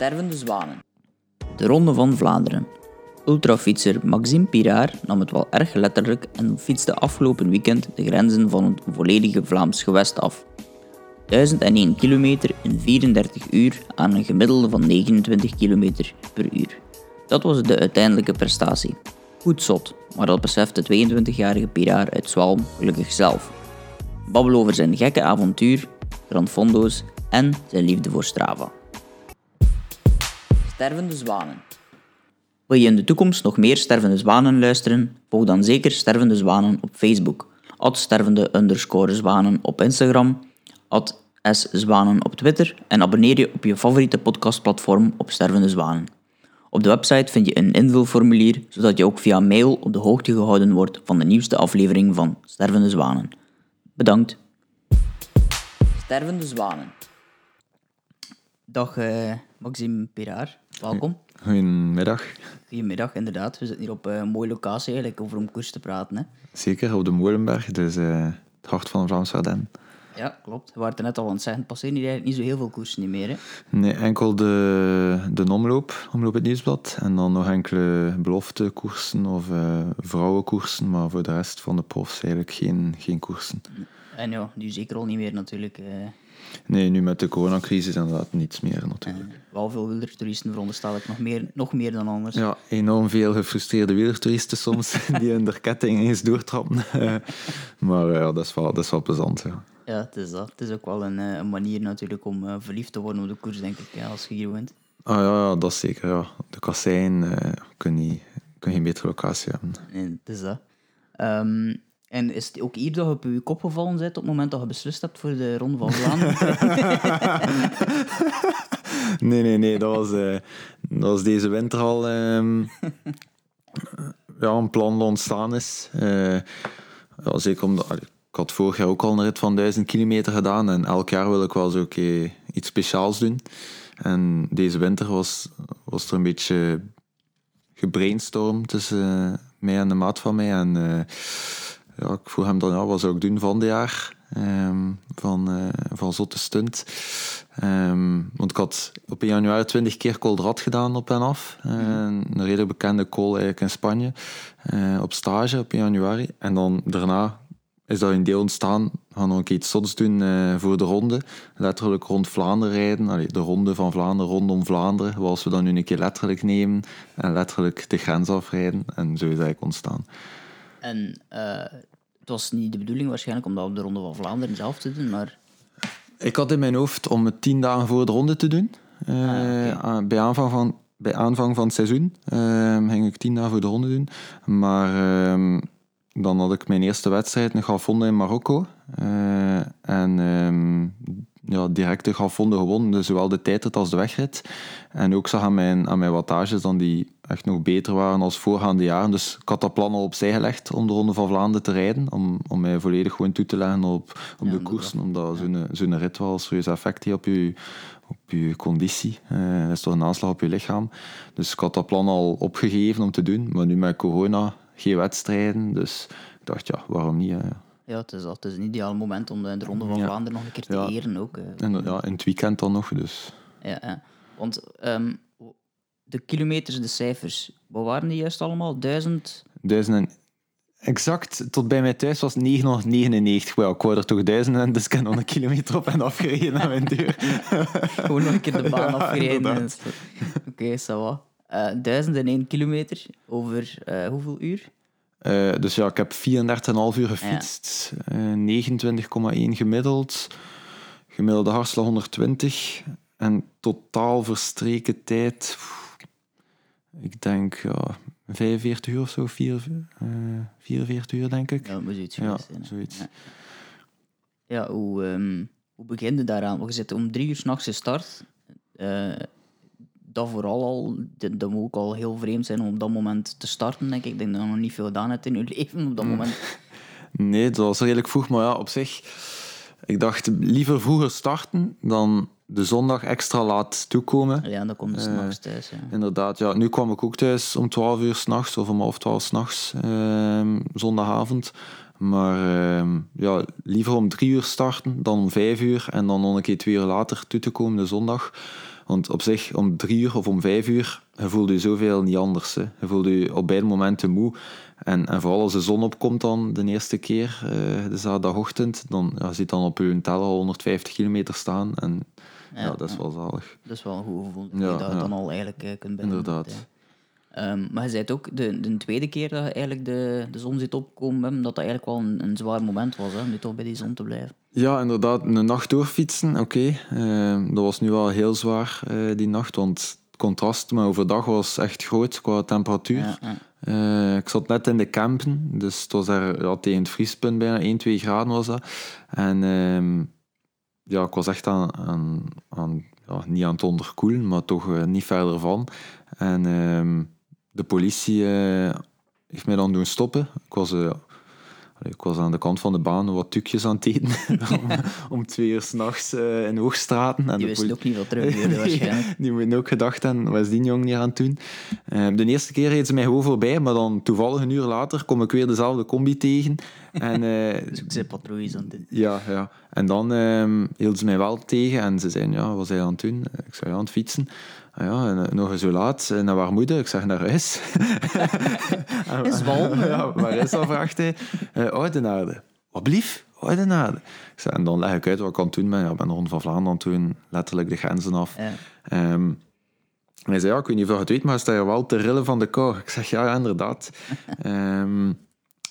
Stervende zwanen. De Ronde van Vlaanderen. Ultrafietser Maxime Pirard nam het wel erg letterlijk en fietste afgelopen weekend de grenzen van het volledige Vlaams gewest af. 1001 kilometer in 34 uur aan een gemiddelde van 29 km per uur. Dat was de uiteindelijke prestatie. Goed zot, maar dat beseft de 22-jarige Pirard uit Zwalm gelukkig zelf. Babbel over zijn gekke avontuur, Fondo's en zijn liefde voor Strava. Stervende zwanen. Wil je in de toekomst nog meer stervende zwanen luisteren? Volg dan zeker stervende zwanen op Facebook, stervende underscore zwanen op Instagram, szwanen op Twitter en abonneer je op je favoriete podcastplatform op Stervende Zwanen. Op de website vind je een invulformulier, zodat je ook via mail op de hoogte gehouden wordt van de nieuwste aflevering van Stervende Zwanen. Bedankt. Stervende Zwanen. Dag uh, Maxime Pirard, welkom. Goedemiddag. Goedemiddag, inderdaad. We zitten hier op een mooie locatie eigenlijk over om koers te praten. Hè. Zeker, op de Molenberg, dus uh, het hart van de Vlaamse Ardennen. Ja, klopt. We waren er net al aan het zeggen, passeren hier eigenlijk niet zo heel veel koersen meer. Hè? Nee, enkel de, de omloop, omloop het nieuwsblad. En dan nog enkele beloftekoersen of uh, vrouwenkoersen. Maar voor de rest van de profs eigenlijk geen, geen koersen. En ja, nu zeker al niet meer natuurlijk. Uh... Nee, nu met de coronacrisis inderdaad niets meer natuurlijk. Wel veel wielertoeristen veronderstel ik nog meer, nog meer dan anders. Ja, enorm veel gefrustreerde wielertoeristen soms, die in de ketting eens doortrappen. maar ja, dat is wel, dat is wel plezant, ja. Ja, het is dat. Het is ook wel een, eh, een manier natuurlijk om uh, verliefd te worden op de koers, denk ik, ja, als je hier wint. Ah ja, ja dat is zeker. Ja. De kassein uh, kun, je, kun je een betere locatie hebben. Nee, het is dat. Um, en is het ook hier dat je op je kop gevallen bent op het moment dat je beslist hebt voor de Ronde van Vlaanderen? nee, nee, nee. Dat was, uh, dat was deze winter al um, ja, een plan dat ontstaan is. Uh, ja, zeker ik had vorig jaar ook al een rit van 1000 kilometer gedaan en elk jaar wil ik wel zo okay, iets speciaals doen. En deze winter was, was er een beetje gebrainstormd tussen mij en de maat van mij. En ja, ik vroeg hem dan, ja, wat zou ik doen van dit jaar? Um, van, uh, van Zotte Stunt. Um, want ik had op 1 januari 20 keer Coldrad gedaan op en af. Uh, een redelijk bekende call eigenlijk in Spanje. Uh, op stage op 1 januari. En dan daarna is dat een deel ontstaan. We gaan nog iets zots doen voor de ronde. Letterlijk rond Vlaanderen rijden. Allee, de ronde van Vlaanderen rondom Vlaanderen. Zoals we dat nu een keer letterlijk nemen. En letterlijk de grens afrijden. En zo is eigenlijk ontstaan. En was niet de bedoeling waarschijnlijk om dat op de ronde van Vlaanderen zelf te doen, maar... Ik had in mijn hoofd om het tien dagen voor de ronde te doen. Uh, ah, okay. bij, aanvang van, bij aanvang van het seizoen ging ik tien dagen voor de ronde doen. Maar ehm, dan had ik mijn eerste wedstrijd, een Galfonde in Marokko. Uh, en um, ja, direct de Galfonde gewonnen, dus zowel de tijdrit als de wegrit. En ook zag aan mijn, aan mijn wattages dan die echt nog beter waren als voorgaande jaren. Dus ik had dat plan al opzij gelegd om de Ronde van Vlaanderen te rijden. Om, om mij volledig gewoon toe te leggen op, op ja, de koersen. Omdat zo'n zo'n rit wel serieus effect heeft op je, op je conditie. Uh, dat is toch een aanslag op je lichaam. Dus ik had dat plan al opgegeven om te doen. Maar nu met corona geen wedstrijden. Dus ik dacht, ja, waarom niet? Hè? Ja, het is, het is een ideaal moment om de, de Ronde van ja. Vlaanderen nog een keer te ja. eren. Ook, en, ja, in het weekend dan nog. Dus. Ja, ja. want um, de kilometers, de cijfers, wat waren die juist allemaal? Duizend? Duizend en... Exact, tot bij mij thuis was 999. Well, ik wou er toch duizend en dus ik heb nog een kilometer op en afgereden naar mijn deur. Gewoon nog een keer de baan afgereden. Oké, okay, ça va. Uh, 1001 kilometer over uh, hoeveel uur? Uh, dus ja, ik heb 34,5 uur gefietst. Ja. 29,1 gemiddeld. Gemiddelde hartslag 120. En totaal verstreken tijd... Ik denk ja, 45 uur of zo, 4, 44 uur denk ik. Ja, zoiets ja, zijn. Zoiets. Ja, ja hoe, um, hoe begin je daaraan? Want je zit om drie uur s'nachts gestart dat vooral al, dat, dat moet ook al heel vreemd zijn om op dat moment te starten, denk ik. Ik denk dat je nog niet veel gedaan hebt in je leven op dat Mm. moment. Nee, dat was redelijk vroeg, maar ja, op zich... Ik dacht liever vroeger starten dan de zondag extra laat toekomen. Ja, dan kom je s'nachts uh, thuis. Ja. Inderdaad, ja. Nu kwam ik ook thuis om 12 uur s'nachts of om half 12 s'nachts, uh, zondagavond. Maar uh, ja, liever om drie uur starten dan om vijf uur en dan nog een keer twee uur later toe te komen de zondag. Want op zich, om drie uur of om vijf uur, je voelt je zoveel niet anders. Hè. Je voelt je op beide momenten moe. En, en vooral als de zon opkomt dan de eerste keer, uh, de zaterdagochtend, dan ja, je ziet dan op je tel al 150 kilometer staan. En ja, dat is wel zalig. Dat is wel een goed gevoel, dat je dat dan al eigenlijk uh, kunt binnen. Inderdaad. Um, maar je zei ook, de, de tweede keer dat je eigenlijk de, de zon zit opkomen, dat dat eigenlijk wel een, een zwaar moment was, hè, nu toch bij die zon te blijven. Ja, inderdaad. Een nacht doorfietsen, oké. Okay. Uh, dat was nu wel heel zwaar, uh, die nacht, want het contrast met overdag was echt groot qua temperatuur. Ja, ja. Uh, ik zat net in de campen, dus het was daar ja, tegen het vriespunt bijna, 1, 2 graden was dat. En ehm, ja, ik was echt aan, aan, ja, niet aan het onderkoelen, maar toch eh, niet verder van. En ehm, de politie uh, heeft mij dan doen stoppen. Ik was, uh, ik was aan de kant van de baan wat tukjes aan het eten. om, om, twee uur s'nachts uh, in Hoogstraten. En die wisten ook niet wat terug waarschijnlijk. die moeten ook gedacht hebben, wat is die jong niet aan het doen? de eerste keer reed ze mij gewoon voorbij, maar dan toevallig een uur later kom ik weer dezelfde combi tegen. En, dus ik zei patrouilles aan het Ja, ja. En dan um, hield ze mij wel tegen en ze zeiden, ja, wat was hij aan het doen? Ik zei, ja, aan het fietsen. Ah ja, en, eh, nog zo laat. Naar waar moet Ik zeg, naar huis. is Wal. ja, waar is dat, vraagt hij. Uh, Oudenaarde. Wat blief? Oudenaarde. Ik zei, en dan leg ik uit wat ik kan doen. Maar ja, ik ben de Ronde van Vlaanderen toen letterlijk de grenzen af. Ja. Um, hij zei, ja, ik weet niet of je het weet, maar sta je wel te rillen van de kou. Ik zeg, ja, inderdaad. um,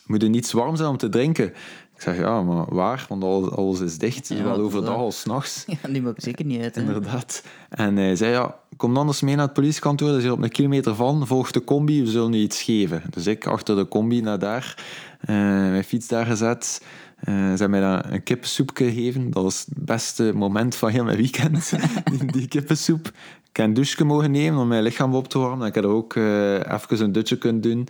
moet er niets warm zijn om te drinken? Ik zeg, ja, maar waar? Want alles, is dicht, ja, zowel overdag als nachts. Ja, die ik zeker niet uit. Inderdaad. En hij zei, ja, kom anders mee naar het politiekantoor, dat is hier op een kilometer van, volg de combi, we zullen je iets geven. Dus ik achter de combi naar daar, uh, mijn fiets daar gezet. Uh, ze hebben mij dan een kippensoep gegeven. Dat was het beste moment van heel mijn weekend, die, die kippensoep. Ik heb een douche mogen nemen om mijn lichaam op te warmen. Ik heb er ook uh, even een dutje kunnen doen.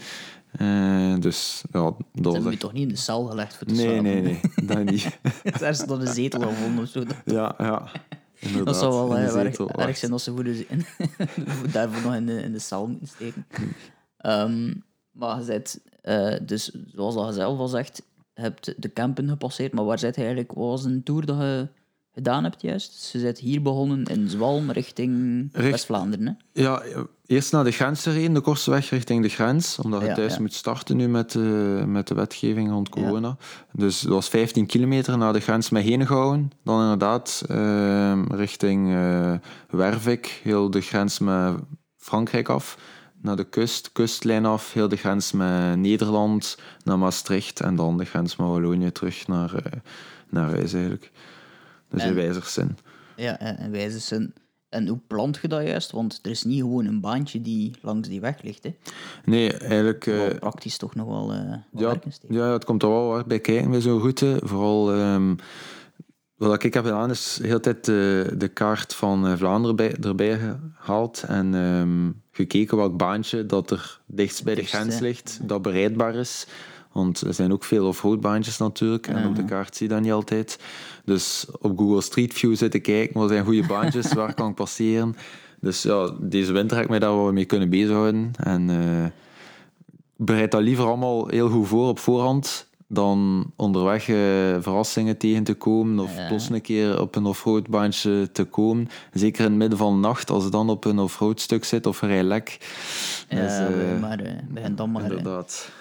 Uh, dus ja, dat Ze je toch niet in de cel gelegd voor te nee, slapen? Nee, nee, dat niet. Daar is dan een zetel gevonden of zo. Ja, ja. Inderdaad, dat zou wel erg, erg zijn als ze de, in, daarvoor nog in de, in de cel moeten steken. Um, maar je bent, uh, dus zoals dat je zelf al zegt, hebt de campen gepasseerd, maar waar zit je eigenlijk? Wat was een tour dat je gedaan hebt juist? Dus je bent hier begonnen in Zwalm richting Richt, West-Vlaanderen, Ja, eerst naar de grens gereden, de kortste weg richting de grens, omdat je thuis moet starten nu met, uh, met de wetgeving rond corona. Dus dat was 15 kilometer naar de grens met Henegouwen. Dan inderdaad uh, richting uh, Wervik, heel de grens met Frankrijk af. Naar de kust, kustlijn af, heel de grens met Nederland, naar Maastricht en dan de grens met Wallonië terug naar, uh, naar huis eigenlijk. Dus in wijzerzin. Ja, in wijzerzin. En hoe plant je dat juist? Want er is niet gewoon een baantje die langs die weg ligt. Hè? Nee, eigenlijk... Uh, praktisch toch nog wel uh, ja, ja, het komt er wel wat bij kijken bij zo'n route. Vooral... Um, wat ik heb gedaan is de hele tijd de, de kaart van eh, Vlaanderen bij, erbij gehaald en um, gekeken welk baantje dat er dichtst bij de grens ligt, dat bereidbaar is. Want er zijn ook veel off-roadbaantjes natuurlijk. En op de kaart zie je dat niet altijd. Dus op Google Street View zitten kijken, wat zijn goede baantjes, waar kan ik passeren. Dus ja, deze winter heb ik mij daar wel mee kunnen bezighouden. En uh, bereid dat liever allemaal heel goed voor op voorhand dan onderweg uh, verrassingen tegen te komen of ja. een keer op een offroadbaantje te komen. Zeker in het midden van de nacht, als je dan op een offroad stuk zit of een lek. Ja, dus, uh, maar uh, begin dan maar. Inderdaad.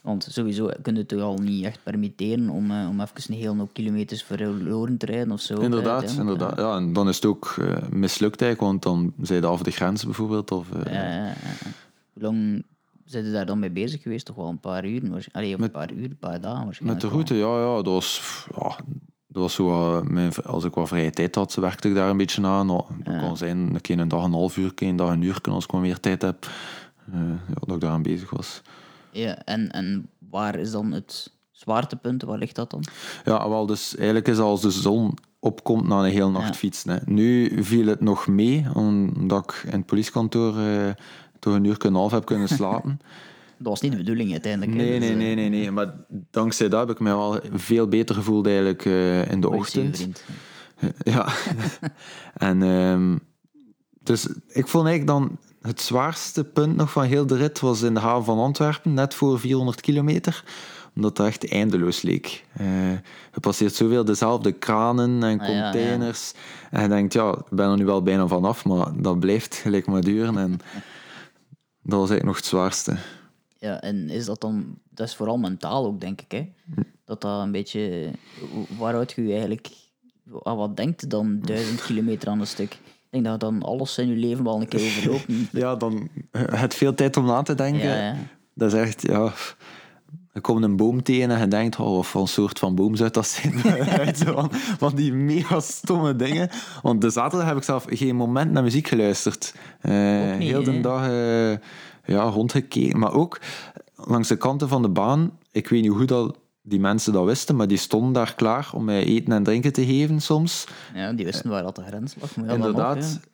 Want sowieso kun je het toch al niet echt permitteren om, uh, om even een heel hoop kilometers verloren te rijden of zo. Inderdaad, inderdaad. Ja, en dan is het ook uh, mislukt eigenlijk, want dan zijn je af de grens bijvoorbeeld. Of, ja, ja, ja. Hoe lang zijn je daar dan mee bezig geweest? Toch wel een paar uur? Allee, een paar uur, een paar dagen waarschijnlijk. Met de route, ja, ja. Dat was, ja, dat was zo, mijn, als ik wat vrije tijd had, werkte ik daar een beetje aan. Nou, dat ja. kan zijn een keer een dag een half uur, een dag een uur, als ik wat meer tijd heb. ja, dat ik daar aan bezig was. Ja, en, en waar is dan het zwaartepunt? Waar ligt dat dan? Ja, wel, dus eigenlijk is als de zon opkomt na een hele nacht ja. fietsen. Hè. Nu viel het nog mee, omdat ik in het politiekantoor uh, toch een uur en half heb kunnen slapen. dat was niet de bedoeling uiteindelijk. Nee, nee, nee, nee, nee. Maar dankzij dat heb ik me wel veel beter gevoeld eigenlijk uh, in de ochtend. Ja. en um, dus ik vond eigenlijk dan het zwaarste punt nog van heel de rit was in de haven van Antwerpen, net voor 400 kilometer. dat het echt eindeloos leek. Je passeert zoveel dezelfde kranen en Ah, ja, ja. containers. En je denkt, ja, ik ben er nu wel bijna vanaf, maar dat blijft gelijk maar duren. En dat was eigenlijk nog het zwaarste. Ja, en is dat dan... Dat is vooral mentaal ook, denk ik, hè? Dat dat een beetje... Waaruit je eigenlijk... Aan wat denkt dan duizend kilometer aan een stuk? Ik denk dat dan alles in je leven wel een keer overlopen. Ja, dan het veel tijd om na te denken. Ja, ja. Dat is echt, ja... Je komt een boom tegen en je denkt, oh, wat voor een soort van boom zou dat zijn? Van, van die mega stomme dingen. Want de zaterdag heb ik zelf geen moment naar muziek geluisterd. Eh, niet, heel de dag eh, ja, rondgekeken. Maar ook langs de kanten van de baan, ik weet niet hoe dat die mensen dat wisten, maar die stonden daar klaar om mij eten en drinken te geven soms. Ja, die wisten waar dat de grens lag. Maar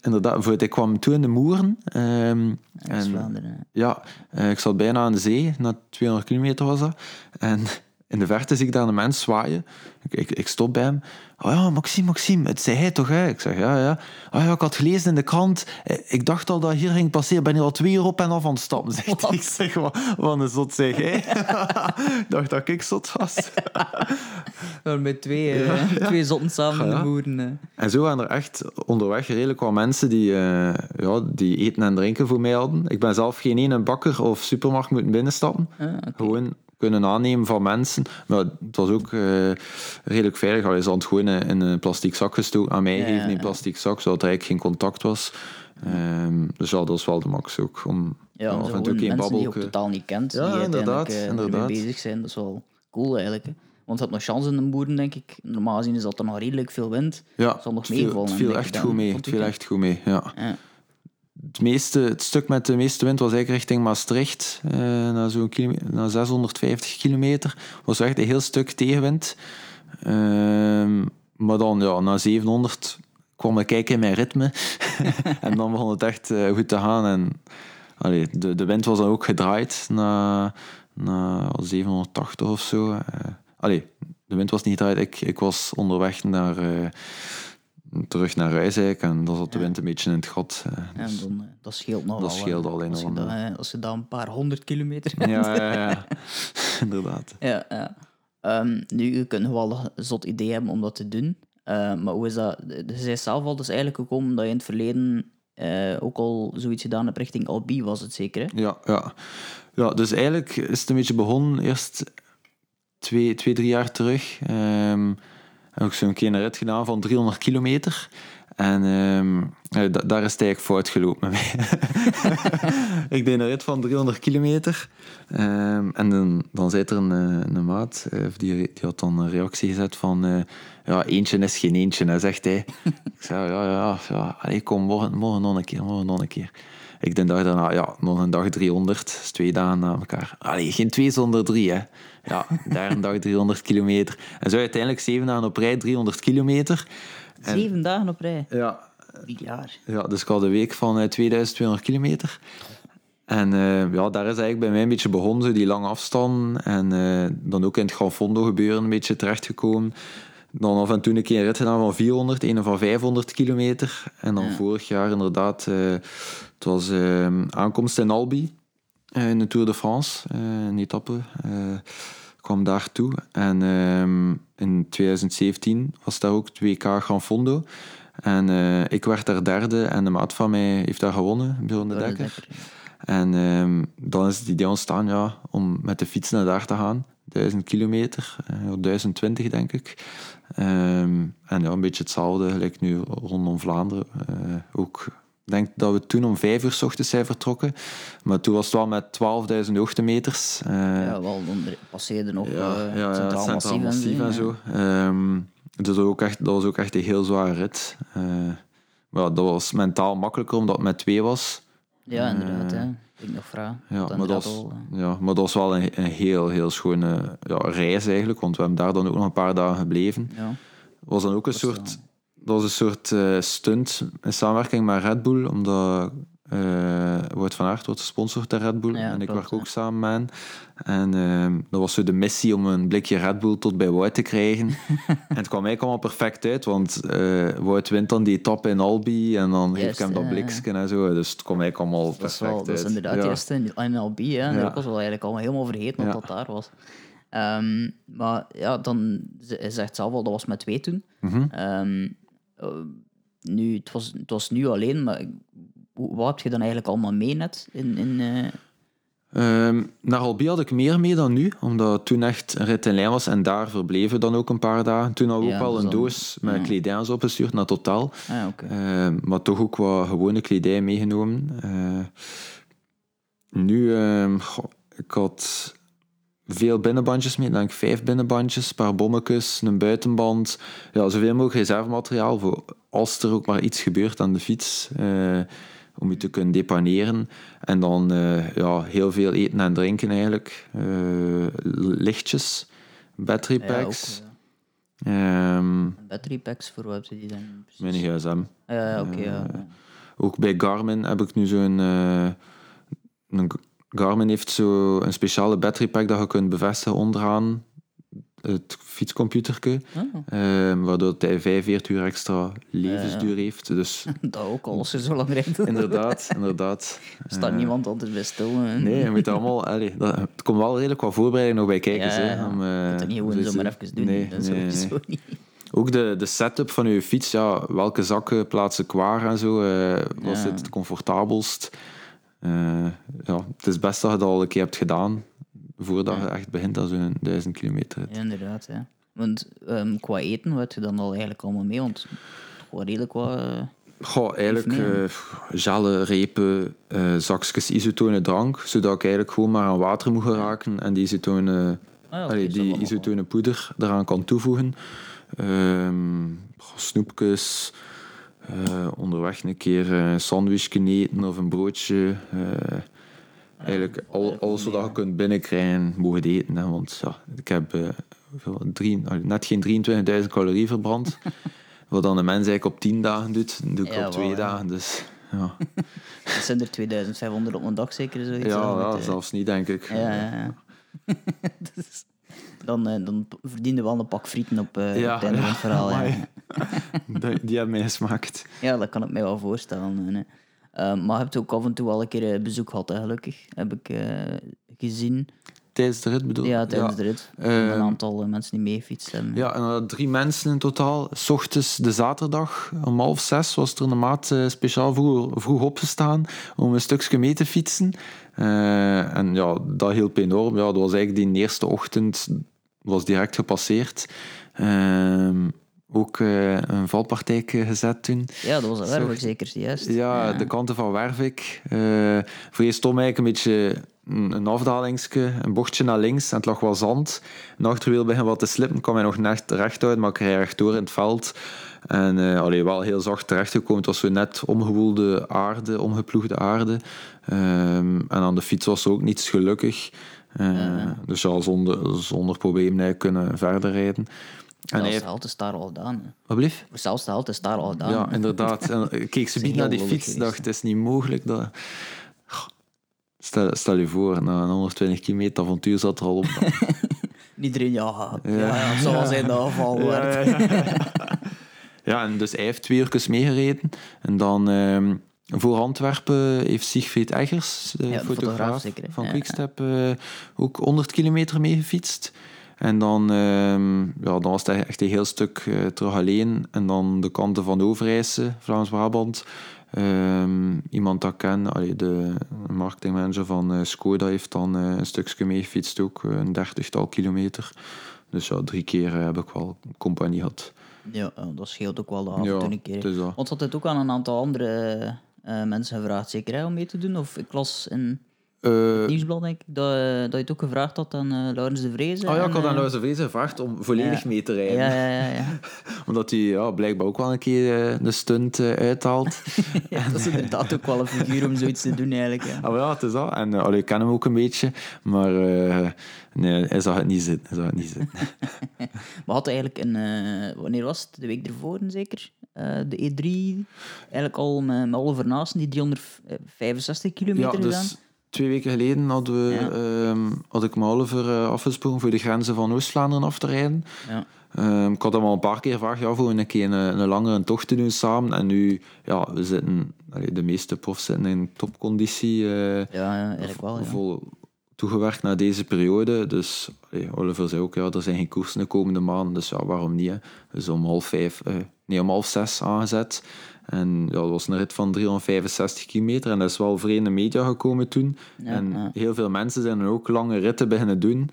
inderdaad, ik kwam toen in de Moeren. hè. en, ja, eh, ik zat bijna aan de zee, na 200 kilometer was dat. En in de verte zie ik daar een mens zwaaien. Ik, ik, ik stop bij hem. Oh ja, Maxime, Maxime, het zei hij toch, hè? Ik zeg, ja, ja. Oh ja, ik had gelezen in de krant. eh, Ik dacht al dat hier ging passeren. Ben hier al twee uur op en af aan het stappen, zegt hij. Wat? Ik zeg, wat, wat een zot zeg jij. ik dacht dat ik zot was. Ja, met twee, eh, twee zotten samen Ja. de boeren. En zo waren er echt onderweg redelijk wat mensen die, eh, ja, die eten en drinken voor mij hadden. Ik ben zelf geen ene bakker of supermarkt moeten binnenstappen. Ah. Gewoon kunnen aannemen van mensen. Maar het was ook eh, redelijk veilig. Ze hadden het gewoon in in een plastic zak gestoken. Aan mij Ja, geven in een plastic zak, zodat er eigenlijk geen contact was. Ehm, dus ja, dat was wel de max ook. Om Ja, ja, af en toe gewoon geen mensen die je ook babbelke. totaal niet kent, Ja, die inderdaad, eh, inderdaad. bezig zijn. Dat is wel cool eigenlijk. Hè. Want het had nog chance in de boeren, denk ik. Normaal gezien is dat er nog redelijk veel wind. Ja, zal nog het viel, meevallen, het viel echt goed mee. Het viel echt goed mee, ja. Ja. Het, meeste, het stuk met de meeste wind was eigenlijk richting Maastricht, eh, naar zo'n kilome- naar 650 kilometer. was echt een heel stuk tegenwind. Ehm, maar dan, ja, na 700 kwam ik kijken in mijn ritme. en dan begon het echt eh, goed te gaan. En, allee, de, de wind was dan ook gedraaid naar, naar 780 of zo. Eh, allee, de wind was niet gedraaid. Ik, ik was onderweg naar... terug naar huis eigenlijk, en dan zat de wind een beetje in het gat. eh, En dus- dan, eh, dat scheelt nog Dat scheelt al als je, als dan een paar honderd kilometer Ja, ja, ja. Inderdaad. Ja, ja. Ehm, nu, je kunt wel een zot idee hebben om dat te doen. Eh, maar hoe is dat? Je zei zelf al dus eigenlijk gekomen dat je in het verleden ook al zoiets gedaan hebt richting Albi, was het zeker, hè? Ja, ja. ja, dus eigenlijk is het een beetje begonnen eerst twee, twee drie jaar terug. Ehm ik zo'n kleine rit gedaan van 300 kilometer. En ehm, eh, da- daar is het eigenlijk fout gelopen mij. ik deed een rit van 300 kilometer. Ehm, en dan, dan zei er een, eh, een maat, eh, die, die had dan een reactie gezet van... eh, ja, eentje is geen eentje, hè, zegt hij. ik zei, ja, ja, ja. Allee, kom, morgen, morgen nog een keer, morgen nog een keer. Ik de dag daarna, ja, nog een dag 300. Dus twee dagen na elkaar. Allee, geen twee zonder drie, hè. Ja, daar een dag 300 kilometer. En zo uiteindelijk zeven dagen op rij 300 kilometer. En- Zeven dagen op rij. Ja, jaar. ja, dus ik had een week van eh, 2200 kilometer. En eh, ja, daar is eigenlijk bij mij een beetje begonnen, die lange afstand. En eh, dan ook in het Gran Fondo gebeuren een beetje terechtgekomen. Dan af en toe een keer een rit gedaan van 400, een van 500 kilometer. En dan Ja. vorig jaar inderdaad, eh, het was eh, aankomst in Albi, eh, in de Tour de France, eh, een etappe. eh kwam daar toe. En ehm, in 2017 was daar ook het WK Gran Fondo. En eh, ik werd daar derde en de maat van mij heeft daar gewonnen, Björn de Dekker. Dekker, ja. En ehm, dan is het idee ontstaan ja, om met de fiets naar daar te gaan. 1000 kilometer, eh, 1020 denk ik. Ehm, en ja, een beetje hetzelfde, gelijk nu rondom Vlaanderen. Eh, ook, denk dat we toen om vijf uur 's ochtends zijn vertrokken. Maar toen was het wel met 12.000 hoogtemeters. Eh, Ja, wel, dan passeerde nog ja, eh, ja, Centraal Centraal Massief, en zo. Ehm, dus dat, ook echt, dat was ook echt een heel zware rit. Eh, maar dat was mentaal makkelijker omdat het met twee was. Ja, inderdaad. Eh, hè. Ik nog vragen. Ja, maar dat, was, eh, ja, maar dat was wel een, een heel, heel schone ja, reis eigenlijk. Want we hebben daar dan ook nog een paar dagen gebleven. ja. Was dan ook een soort, dat was een soort eh, stunt in samenwerking met Red Bull. Omdat eh Wout van Aert wordt gesponsord door Red Bull. Ja, en ik klopt, werk ook ja. samen met hen. En ehm, dat was zo de missie om een blikje Red Bull tot bij Wout te krijgen. en het kwam eigenlijk allemaal perfect uit. Want eh Wout wint dan die etappe in Albi. En dan geef ik hem dat blikje en zo. Dus het kwam eigenlijk allemaal Dat perfect wel, dat is inderdaad Ja. juist in, in Albi. Hè. Ik was wel eigenlijk al helemaal vergeten Ja. dat dat daar was. Ehm, maar ja, dan hij zegt zelf al, dat was met twee toen. Mhm. Ehm, eh, nu, het, was, het was nu alleen, maar wat heb je dan eigenlijk allemaal mee net? In, in, eh, Ehm, naar Albi had ik meer mee dan nu, omdat toen echt een rit in lijn was en daar verbleven dan ook een paar dagen. Toen hadden we Ja, ook wel dus een dan- doos met ja. kledij en zo opgestuurd naar Totaal. ah. Ehm, maar toch ook wat gewone kledij meegenomen. Eh, nu, ehm, goh, ik had veel binnenbandjes mee, denk ik vijf binnenbandjes, een paar bommetjes, een buitenband. Ja, zoveel mogelijk reservemateriaal voor als er ook maar iets gebeurt aan de fiets. eh, om je te kunnen depaneren. En dan eh, ja, heel veel eten en drinken eigenlijk. Eh, lichtjes, battery Ja, packs. eh, ehm, battery packs, voor wat je die dan precies? mijn gsm. Ja, oké, Ook bij Garmin heb ik nu zo'n... Garmin heeft zo een speciale battery pack dat je kunt bevestigen onderaan het fietscomputerke. Ah, eh, waardoor hij 45 uur extra levensduur heeft. Dus dat ook al, zo lang rijdt. inderdaad, inderdaad. staat Eh, niemand altijd bij stil. hè. Nee, je moet allemaal... Allee, dat, het komt wel redelijk wat voorbereiding nog bij kijken. Ja, hè, ja. om, eh, dat niet gewoon zo zomaar even doen. Nee, dat is nee, niet. Ook de, de setup van je fiets, ja, welke zakken plaatsen waar en zo, eh was Ja. het het comfortabelst? Eh, ja, het is best dat je dat al een keer hebt gedaan, voordat je echt begint aan zo'n duizend kilometer. Ja, inderdaad. Ja. Want ehm, qua eten, wat je dan al eigenlijk allemaal mee? Want wel redelijk wat... eh, Goh, eigenlijk gellen, repen, eh zakjes isotone drank, zodat ik eigenlijk gewoon maar aan water moet geraken en die isotone, Ah allee, die isotone poeder eraan kan toevoegen. Goh, snoepjes, eh, onderweg een keer een sandwichje eten of een broodje. eh, eigenlijk al, alles wat je kunt binnenkrijgen, mogen eten. Hè, want ja, ik heb eh, drie, allee, net geen 23.000 calorieën verbrand. wat dan een mens eigenlijk op 10 dagen doet, doe ik Ja, op twee wel, ja. dagen. Dus ja, Dat zijn er 2500 op een dag zeker, zoiets. ja, ja eh, zelfs niet, denk ik. Ja, ja, ja. Dus dan, eh, dan verdiende wel een pak frieten op eh Ja, het einde van het verhaal. Die- Die hebben mij gesmaakt. Ja, dat kan ik mij wel voorstellen. nee. Eh, maar je hebt ook af en toe al een keer bezoek gehad, hè, gelukkig. Heb ik gezien. Tijdens de rit bedoel Ja, tijdens ja. de rit. Een aantal mensen die meegefietst hebben. Ja, en we drie mensen in totaal. S ochtends de zaterdag om half zes was er een maat speciaal vroeg, vroeg opgestaan om een stukje mee te fietsen. En ja, dat hielp enorm. Ja, dat was eigenlijk die eerste ochtend was direct gepasseerd. Ehm, ook eh, een valpartijtje gezet toen. Ja, dat was een werk zeker, juist. Ja, de kanten van Wervik. Eh voor eerst stond eigenlijk een beetje een, een afdalingsje, een bochtje naar links en het lag wel zand. Een achterwiel begon wat te slippen, kwam hij nog net recht uit, maar ik reed rechtdoor in het veld. En eh allee, wel heel zacht terechtgekomen. Het was zo net omgewoelde aarde, omgeploegde aarde. Ehm, en aan de fiets was er ook niets gelukkig. Eh, Dus ja, zonder, zonder probleem kunnen verder rijden. En Zelfs hij de halte is daar al gedaan. Wat blieft? Zelfs de halte is daar al gedaan. Ja, inderdaad. En ik keek ze niet naar die fiets. dacht, het is niet mogelijk. Dat... Stel, stel je voor, na een 120 kilometer avontuur zat er al op. Iedereen, ja, ja. ja, zal wel zijn dat afval werd. ja, en dus hij heeft twee uur meegereden. En dan ehm, voor Antwerpen heeft Siegfried Eggers, de, Ja, de fotograaf, fotograaf zeker, hè. van Quickstep, eh, ook 100 kilometer meegefietst. En dan, ehm, ja, dan was het echt een heel stuk eh, terug alleen. En dan de kanten van Overijse, Vlaams-Brabant. Ehm, iemand dat ik ken, allee, de marketingmanager van eh, Skoda, heeft dan een stukje meegefietst, ook een dertigtal kilometer. Dus ja, drie keer heb ik wel compagnie gehad. Ja, dat scheelt ook wel de avond Ja, een keer. dat. Want had het ook aan een aantal andere mensen gevraagd, zeker hè, om mee te doen? Of ik las in Eh, het nieuwsblad, denk ik, dat, eh, dat je het ook gevraagd had aan eh, Laurens de Vreese. Oh ja, en, ik had aan eh, Luis de Vrees gevraagd om volledig ja. mee te rijden. Ja, ja, ja. ja. Omdat hij ja, blijkbaar ook wel een keer eh, de stunt eh, uithaalt. ja dat is inderdaad ook wel een figuur om zoiets te doen, eigenlijk. Ja. Ah, ja, het is dat. En uh, allee, ik ken hem ook een beetje. Maar eh, nee, hij zag het niet zitten. Hij zag het niet zitten. Maar had eigenlijk een... eh, wanneer was het? De week ervoor, zeker? Eh, de E3, eigenlijk al met, met Oliver Naassen, die 365 kilometer ja, gedaan. Twee weken geleden hadden we, Ja. ehm, had ik me Oliver eh, afgesproken voor de grenzen van Oost-Vlaanderen af te rijden. Ja. Ehm, ik had hem al een paar keer gevraagd ja, voor een keer een, een langere tocht te doen samen. En nu, ja, we zitten... de meeste profs zitten in topconditie. eh, Ja, ja, eigenlijk wel. Vol toegewerkt naar deze periode. Dus allee, Oliver zei ook, ja, er zijn geen koersen de komende maanden, dus ja, waarom niet? Hè? Dus om half vijf, eh, nee, om half zes aangezet. En ja, dat was een rit van 365 kilometer en dat is wel vreemde media gekomen toen. en ja. heel veel mensen zijn dan ook lange ritten beginnen doen.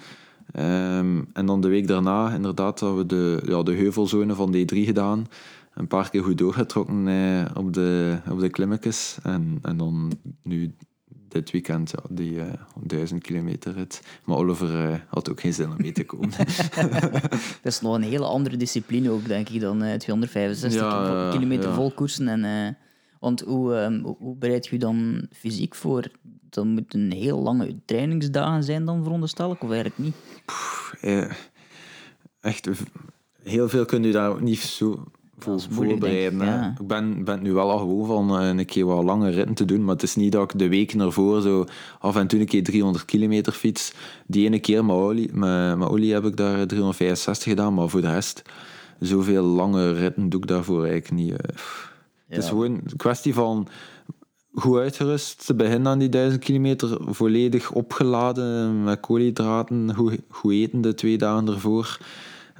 Ehm, en dan de week daarna, inderdaad, hebben we de, ja, de heuvelzone van D3 gedaan. Een paar keer goed doorgetrokken eh, op, de, op de klimmetjes. En, en dan nu dit weekend ja, die eh 1000 kilometer rit. Maar Oliver eh, had ook geen zin om mee te komen. Dat is nog een hele andere discipline ook, denk ik, dan eh 265 Ja, vo- ja, kilometer ja. vol koersen. En, eh, want hoe, ehm, hoe- bereid je je dan fysiek voor? Dat moeten heel lange trainingsdagen zijn dan, veronderstel ik, of eigenlijk niet? Eh, echt, heel veel kun je daar ook niet zo voor voorbereiden. denk ik, hè. ja. Ik ben, ben nu wel al gewoon van eh, een keer wat lange ritten te doen, maar het is niet dat ik de weken ervoor zo af en toe een keer 300 kilometer fiets. Die ene keer met olie, met, met olie heb ik daar 365 gedaan, maar voor de rest, zoveel lange ritten doe ik daarvoor eigenlijk niet. eh. Het is gewoon een kwestie van goed uitgerust te beginnen aan die 1000 kilometer, volledig opgeladen met koolhydraten, goed, goed eten de twee dagen ervoor.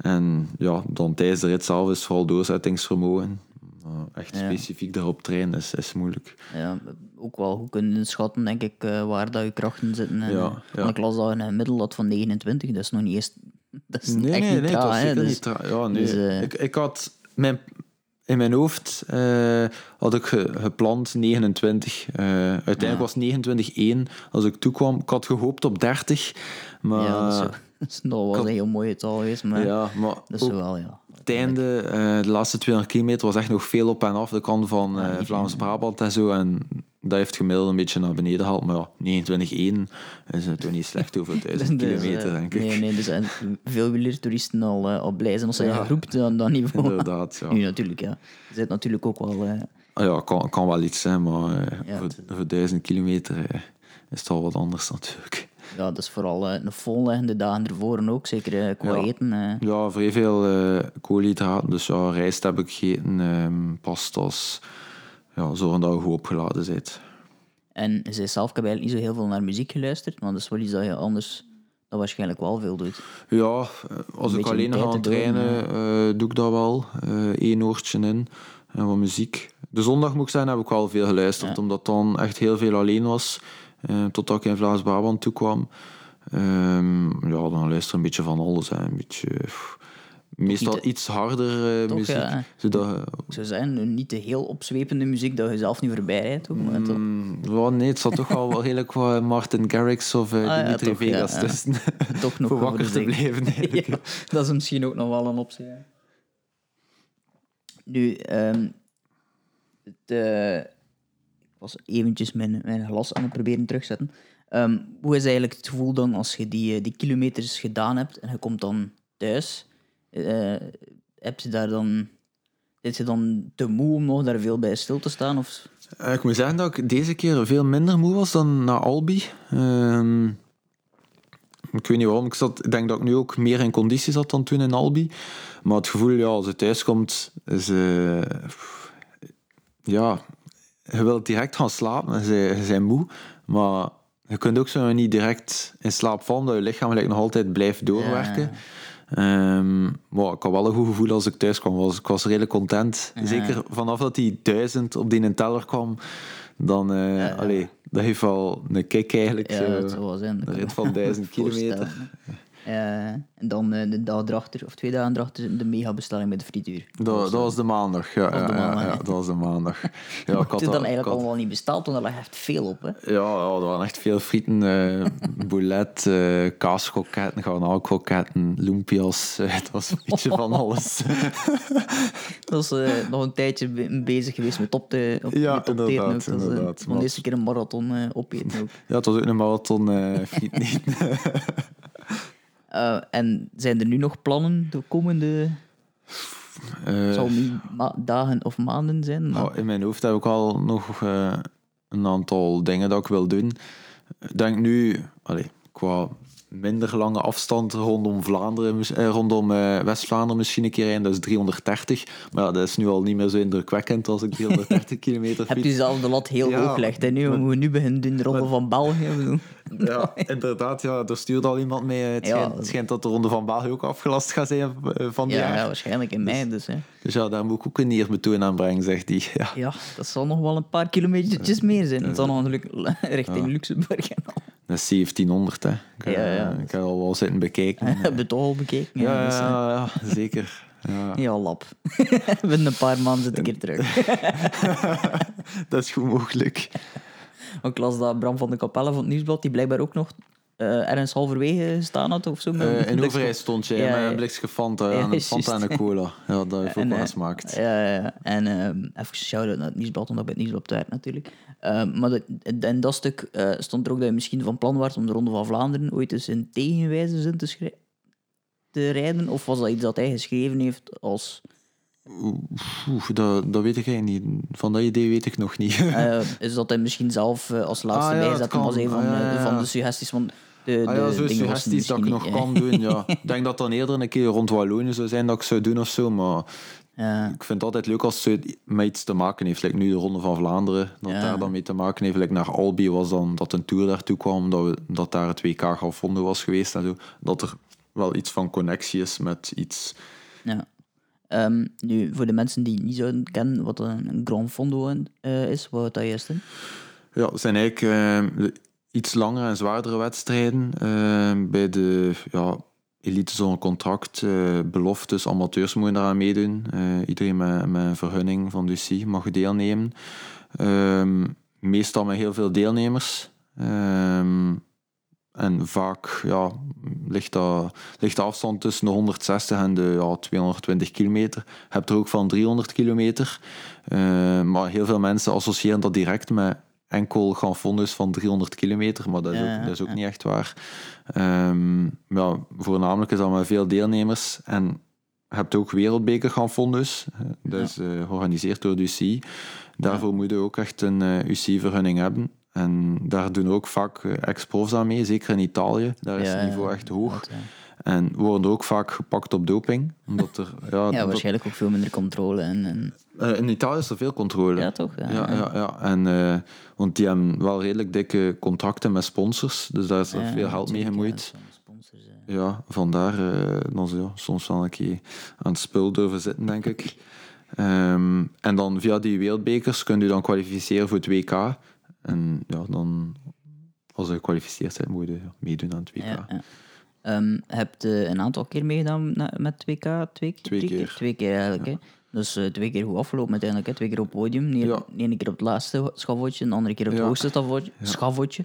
En ja, dan tijdens de rit zelf is vooral doorzettingsvermogen. Maar echt Ja. specifiek daarop trainen is, is moeilijk. Ja, ook wel goed kunnen schatten, denk ik, eh, waar dat je krachten zitten. En, Ja, eh, ja. ik las dat een gemiddeld had van 29, dat is nog niet eens... Dat is Nee, echt nee, niet nee, dat dus- niet tra- Ja, nee. dus, eh, ik, ik had mijn, in mijn hoofd eh, had ik ge- gepland 29. Eh, uiteindelijk Ja. was 29-1 als ik toekwam. Ik had gehoopt op 30, maar... ja, ook- dat wel een heel mooi getal geweest, maar ja, maar dat is wel, ja. het einde, eh, de laatste 200 kilometer, was echt nog veel op en af. De kant van eh, Vlaams-Brabant en zo. En dat heeft gemiddeld een beetje naar beneden gehaald. Maar ja, 29-1 is het toch niet slecht over 1000 Dus, kilometer, eh, denk ik. Nee, nee, er zijn veel wielertouristen al, eh, al blij zijn als ze Ja. groept aan dat niveau. Inderdaad, ja. Nu natuurlijk, ja. Er zit natuurlijk ook wel... Ah ja, kan, kan wel iets zijn, maar Ja, voor, het- voor 1000 kilometer is het al wat anders natuurlijk. Ja, dat is vooral eh, een volleggende dagen ervoor ook, zeker eh, qua Ja. eten. eh. Ja, vrij veel koolhydraten. Dus ja, rijst heb ik gegeten, ehm, pastas. Ja, zorgen dat je goed opgeladen bent. En zei zelf, ik heb eigenlijk niet zo heel veel naar muziek geluisterd, maar dat is wel iets dat je anders dat waarschijnlijk wel veel doet. Ja, als ik alleen te trainen, doe ik dat wel. Eén oortje in en wat muziek. De zondag moet ik zeggen, heb ik wel veel geluisterd, Ja. omdat dan echt heel veel alleen was. Eh, totdat ik in Vlaams-Brabant toekwam. Ehm ja, dan luister een beetje van alles. Hè. Een beetje, pff, meestal iets harder eh, Toch, muziek. ja. Zodat, Ik zou zeggen, niet de heel opzwepende muziek dat je zelf niet voorbij rijdt. Ook, maar toch- Mm, nee, het zat toch wel wel redelijk wat Martin Garrix of eh, Ah, ja, Dimitri toch, Vegas ja. tussen. toch nog voor wakker de te blijven. dat is misschien ook nog wel een optie. Nu, ehm, eh, ik was eventjes mijn, mijn glas aan het proberen terugzetten. Ehm, hoe is eigenlijk het gevoel dan als je die, eh, die kilometers gedaan hebt en je komt dan thuis? Eh, heb je daar dan... Is je dan te moe om nog daar veel bij stil te staan? Of... Eh, Ik moet zeggen dat ik deze keer veel minder moe was dan na Albi. Ehm, ik weet niet waarom. Ik, zat, ik denk dat ik nu ook meer in conditie zat dan toen in Albi. Maar het gevoel, ja, als je thuis komt, is... ja, je wilt direct gaan slapen. en Je, je bent moe. Maar je kunt ook zo niet direct in slaap vallen, dat je lichaam gelijk nog altijd blijft doorwerken. Ehm, maar ik had wel een goed gevoel als ik thuis kwam. Was, ik was redelijk content. Zeker vanaf dat die duizend op die teller kwam, dan... eh allee, dat heeft wel een kick eigenlijk. Ja, zo. dat zou wel zijn. Dat een kan rit van 1000 kilometer. Eh, en dan eh, de dag erachter, of twee dagen erachter, de megabestelling met de frituur. Dat, dat was de maandag. Ja, was dat was de maandag. Ja, ik Het had dan eigenlijk had- allemaal niet besteld, want er lag echt veel op. Hè. Ja, ja, er waren echt veel frieten. eh boulet, eh kaaskroketten, garnaalkroketten, lumpia's. het was een beetje van alles. Dat is eh, nog een tijdje be- bezig geweest met op te, op, Ja, met inderdaad, ook. Dat inderdaad. van de eerste keer een marathon opeten ook. ja, het was ook een marathon frieten eten. Eh, en zijn er nu nog plannen de komende... Eh, zal niet ma- dagen of maanden zijn, maar... Ja, in mijn hoofd heb ik al nog eh, een aantal dingen dat ik wil doen. Ik denk nu, allee, qua minder lange afstand rondom Vlaanderen, eh, rondom eh, West-Vlaanderen misschien een keer rijden, dat is 330. Maar ja, dat is nu al niet meer zo indrukwekkend als ik 330 kilometer Heb fiets. je zelf de lat heel Ja, hoog gelegd, hè? Nu, we moeten nu beginnen doen de ronde van België. Ja, inderdaad. Ja, er stuurde al iemand mee. Het, Ja. schijnt, het schijnt dat de Ronde van België ook afgelast gaat zijn eh, van Ja, jaar. ja, waarschijnlijk in mei dus. Hè. Dus ja, daar moet ik ook een eerbetoon aan brengen, zegt hij. Ja. Ja, dat zal nog wel een paar kilometertjes meer zijn. Het zal nog natuurlijk richting Luxemburg en al. Dat is 1700, hè. Ik, Ja, ja. eh, ik heb al wel zitten bekijken. Heb je het toch al bekeken? Ja, ja, dus, ja, ja, zeker. Ja. ja, lap. Binnen een paar maanden zit ik hier terug. Dat is goed mogelijk. Ik las dat Bram van de Kapelle van het Nieuwsblad, die blijkbaar ook nog eh, ergens halverwege gestaan had of zo. met Eh in stond je Ja, met een blikje Fanta Ja, en een juist. Fanta en een cola. Ja, dat heeft ook wel gesmaakt. Ja, ja. En even shout-out naar het Nieuwsblad, omdat ik bij het Nieuwsblad werk natuurlijk. Ehm, maar dat, in dat stuk eh, stond er ook dat je misschien van plan was om de Ronde van Vlaanderen ooit eens in tegenwijze zin te, rijden. Of was dat iets dat hij geschreven heeft als... Dat, dat weet ik eigenlijk niet. Van dat idee weet ik nog niet. eh, is dat hij misschien zelf eh, als laatste Ah, ja, het bijzetten was een van, Ah, ja, ja, van de suggesties van de, Ah ja, de zo suggesties dat ik nog kan doen, ja. Ik denk dat dan eerder een keer rond Wallonië zou zijn dat ik zou doen of zo, maar Ja. ik vind het altijd leuk als het met iets te maken heeft. Like nu de Ronde van Vlaanderen, dat Ja. daar dan mee te maken heeft. Like naar Albi was dan dat een tour daartoe kwam, dat, we, dat daar het WK gevonden was geweest en zo. Dat er wel iets van connectie is met iets. Ja. Ehm, nu, voor de mensen die niet zouden kennen wat een, Grand Fondo eh, is, wat houdt dat juist in? Ja, het zijn eigenlijk eh, de iets langere en zwaardere wedstrijden. eh, bij de ja, elite zonder contract, eh, beloftes, amateurs mogen daaraan meedoen. Eh, iedereen met, met een vergunning van UCI mag deelnemen. Ehm, meestal met heel veel deelnemers. Ehm, en vaak ja, ligt, dat, ligt de afstand tussen de 160 en de ja, 220 kilometer. Je hebt er ook van 300 kilometer. Eh, maar heel veel mensen associëren dat direct met enkel gaan fondus van 300 kilometer, maar dat is Ja, ook, dat is ook ja. niet echt waar. Ehm, ja, voornamelijk is dat met veel deelnemers. En je hebt ook wereldbeker gaan fondus. Dat is eh, georganiseerd door de UCI. Daarvoor moet je ook echt een eh, UCI-vergunning hebben. En daar doen ook vaak eh, ex-profs aan mee, zeker in Italië. Daar is het niveau echt hoog. dat. En worden ook vaak gepakt op doping. Omdat er, ja, waarschijnlijk ook veel minder controle. En, en... eh, in Italië is er veel controle. Ja, toch? Ja, Ja, ja, ja. En, eh, want die hebben wel redelijk dikke contracten met sponsors. Dus daar is er veel geld mee gemoeid. sponsors. Ja, vandaar eh dan ze, ja, soms wel een keer aan het spul durven zitten, denk ik. Ehm, en dan via die wereldbekers kun je dan kwalificeren voor het WK. En ja, dan, als je gekwalificeerd bent, moet je meedoen aan het WK. Ja. Ehm, heb je een aantal keer meegedaan met 2K? Twee, Twee keer. Twee keer eigenlijk. Hè? Dus eh, twee keer goed afgelopen uiteindelijk. Hè? Twee keer op het podium. De Ja. ene keer op het laatste schavotje, de andere keer op het Ja. hoogste schavotje.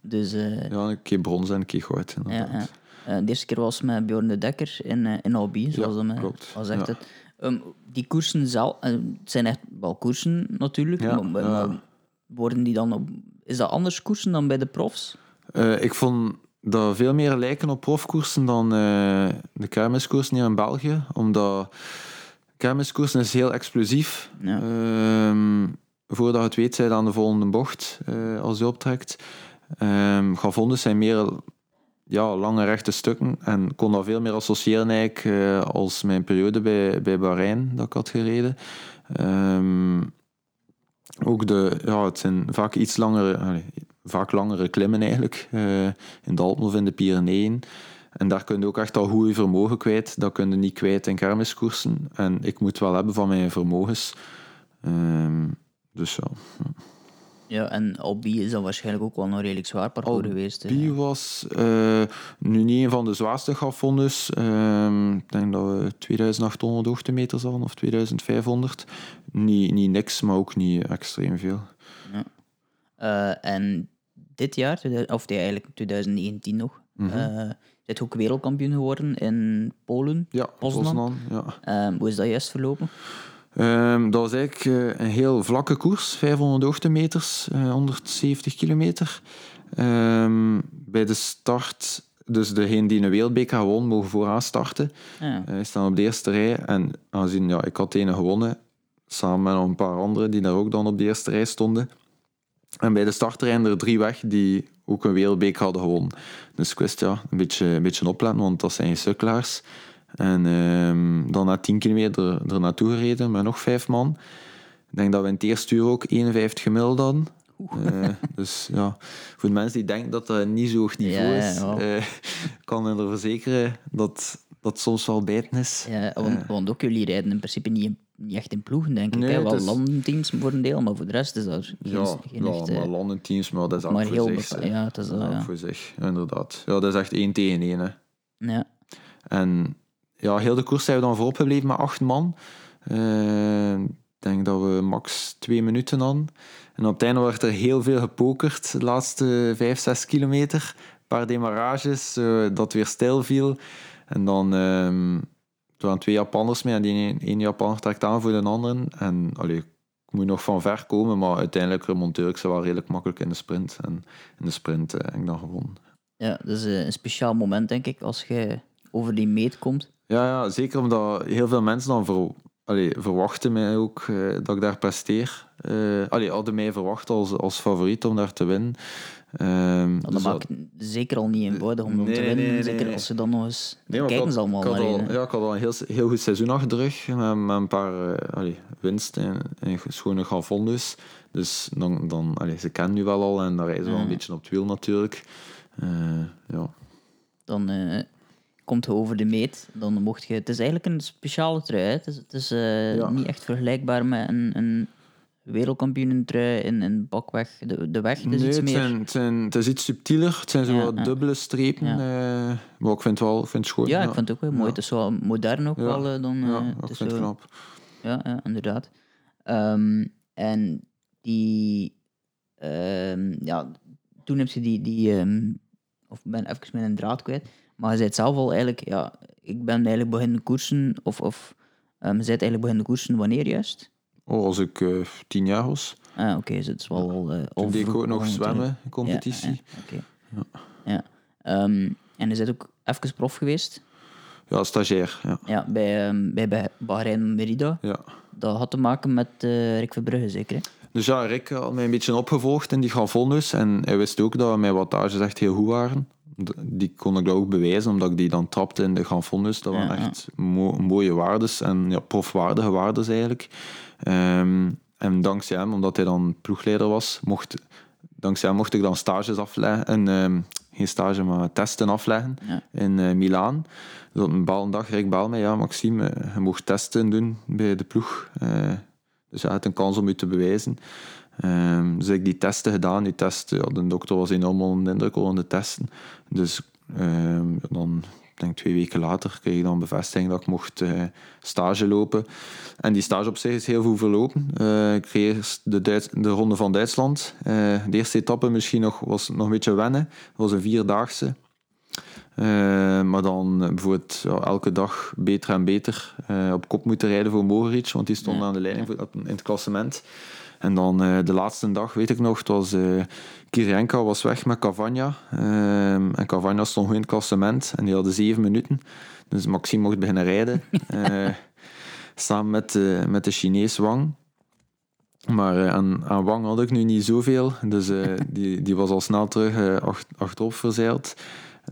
Dus eh, Ja, een keer brons en een keer goud. ja, inderdaad. ja. Eh, de eerste keer was met Bjorn de Dekker in, in Albi, zoals dat al zegt. Ja. Het. Ehm, die koersen zelf, het zijn echt wel koersen natuurlijk, maar, worden die dan op, is dat anders koersen dan bij de profs? Ik vond dat veel meer lijken op profkoersen dan eh, de kermiskoersen hier in België. Omdat kermiskoersen is heel explosief. Ja. Ehm, voordat het weet, zijn aan de volgende bocht eh, als je optrekt. Ehm Gavondes zijn meer ja, lange rechte stukken en kon dat veel meer associëren eigenlijk, eh, als mijn periode bij, bij Bahrein dat ik had gereden. Ehm, ook de, ja, het zijn vaak iets langere, vaak langere klimmen eigenlijk, eh, in de Alpen of in de Pyreneeën. En daar kun je ook echt al goed vermogen kwijt. Dat kun je niet kwijt in kermiskoersen. En ik moet wel hebben van mijn vermogens. Ehm, dus ja. Ja, en Albi is dan waarschijnlijk ook wel een redelijk zwaar parcours geweest. Die was eh, nu niet een van de zwaarste gafvondes. Ehm ik denk dat we 2800 hoogtemeters hadden of 2500. Niet, niet niks, maar ook niet extreem veel. Eh, en dit jaar, 2000 of eigenlijk 2019 nog, eh is ook wereldkampioen geworden in Polen. Ja, Poznan. Poznan, ja. Eh, hoe is dat juist verlopen? Ehm, dat was eigenlijk eh, een heel vlakke koers, 500 hoogtemeters, eh 170 kilometer. Ehm, bij de start, dus degene die een wereldbeker won, mogen vooraan starten. Ja. Hij staan op de eerste rij en aangezien ja, ik had ene gewonnen, samen met nog een paar anderen die daar ook dan op de eerste rij stonden. En bij de start rijden er drie weg die ook een wereldbeker hadden gewonnen. Dus ik wist ja, een beetje, een beetje opletten, want dat zijn sukkelaars. En ehm, dan na 10 kilometer er, er naartoe gereden met nog vijf man. Ik denk dat we in het eerste uur ook 51 gemiddeld hadden. Eh, dus ja, voor de mensen die denken dat dat niet zo hoog niveau Ja, is, eh, kan ik er verzekeren dat dat soms wel bijten is. Ja, want, want ook jullie rijden in principe niet, in- niet echt in ploegen, denk ik. Nee, hè? Wel is- landenteams voor een deel, maar voor de rest is dat geen, Ja, geen ja echt, eh, maar landenteams, maar dat is maar voor zich. bepa- ja, het is dat, ja. voor zich, inderdaad. Ja, dat is echt één tegen één. Hè. ja. En ja, heel de koers zijn we dan voorop gebleven met acht man. Eh, Ik denk dat we max twee minuten hadden. En op het einde werd er heel veel gepokerd, de laatste vijf, zes kilometer. Een paar demarages, eh, dat weer stil viel. En dan ehm, er waren twee Japanners mee en die een, één Japanner trekt aan voor de anderen. En allee, ik moet nog van ver komen, maar uiteindelijk remonteer ik ze wel redelijk makkelijk in de sprint. En in de sprint eh, heb ik dan gewonnen. ja, dat is eh, een speciaal moment, denk ik, als je over die meet komt. Ja, ja, zeker omdat heel veel mensen dan ver, allee, verwachten mij ook eh, dat ik daar presteer. Eh allee, hadden mij verwacht als, als favoriet om daar te winnen. Ehm, Want dat dus maakt zeker al niet eenvoudig om, om te winnen. nee, zeker als ze dan nog eens... Nee, kijken had- ze allemaal naar al. Ja, ik had al een heel, heel goed seizoen achter de rug. Met, met een paar eh allee, winsten en, en schone gavondus. Dus dan, dan, allee, ze kennen nu wel al en daar rijden ze wel een beetje op het wiel natuurlijk. Eh, ja. Dan eh, komt je over de meet. Dan mocht je... Het is eigenlijk een speciale trui. Hè. Het is, het is eh, Ja. niet echt vergelijkbaar met een, een wereldkampioenentrui in, in bakweg. De, de weg is nee, iets het, meer... zijn, het, zijn, het is iets subtieler. Het zijn zo Ja, wat ja. dubbele strepen. Ja. eh, maar ik vind het wel ik vind het schoon. Ja, ik vind het ook wel mooi. Het is wel modern ook wel eh, dan... Ja, eh, ik het vind het zo- knap. Ja, ja inderdaad. Ehm, en die... ehm, ja, toen heb je die... die ehm, of ben even mijn draad kwijt. Maar je zei het zelf al eigenlijk... Ja, ik ben eigenlijk beginnen koersen... Of, of je bent eigenlijk beginnen koersen wanneer juist? Oh, als ik eh, tien jaar was, Ah, oké. dus het is wel al... eh, al toen deed ik ook nog zwemmen competitie. Ja, ja, oké. Ja. Ehm, en je bent ook even prof geweest. Ja, stagiair. Ja. Ja, bij, ehm, bij, Bahrein Merida. ja. Dat had te maken met eh Rick Verbrugge, zeker? Hè? Dus ja, Rick had mij een beetje opgevolgd in die Gavondus. En hij wist ook dat mijn wattages echt heel goed waren. Die kon ik ook bewijzen, omdat ik die dan trapte in de Gavondus. Dat waren Ja, ja. echt mo- mooie waardes en ja, profwaardige waardes eigenlijk. Ehm, en dankzij hem, omdat hij dan ploegleider was, mocht, dankzij hem mocht ik dan stages afleggen. En, ehm, geen stage, maar testen afleggen Ja. in eh, Milaan. Dus op een bepaalde dag, Rick belde mij, ja Maxime, eh, je mocht testen doen bij de ploeg. Eh, dus had een kans om je te bewijzen. Ehm, dus ik die testen gedaan. Die testen, ja, de dokter was enorm onder de indruk onder de testen. Dus dan, denk twee weken later, kreeg ik dan bevestiging dat ik mocht eh, stage lopen. En die stage op zich is heel goed verlopen. Eh, ik kreeg eerst de, Duits- de Ronde van Duitsland. Eh, de eerste etappe misschien nog, was nog een beetje wennen. Dat was een vierdaagse. Maar dan bijvoorbeeld ja, elke dag beter en beter op kop moeten rijden voor Mogeric, want die stond Ja, aan de leiding voor, in het klassement. En dan eh, de laatste dag, weet ik nog, het was uh, Kirienka was weg met Cavagna. Ehm, en Cavagna stond goed in het klassement en die hadden zeven minuten. Dus Maxime mocht beginnen rijden. eh, samen met, eh, met de Chinees Wang. Maar eh, aan, aan Wang had ik nu niet zoveel. Dus eh, die, die was al snel terug eh, acht, achterop verzeild.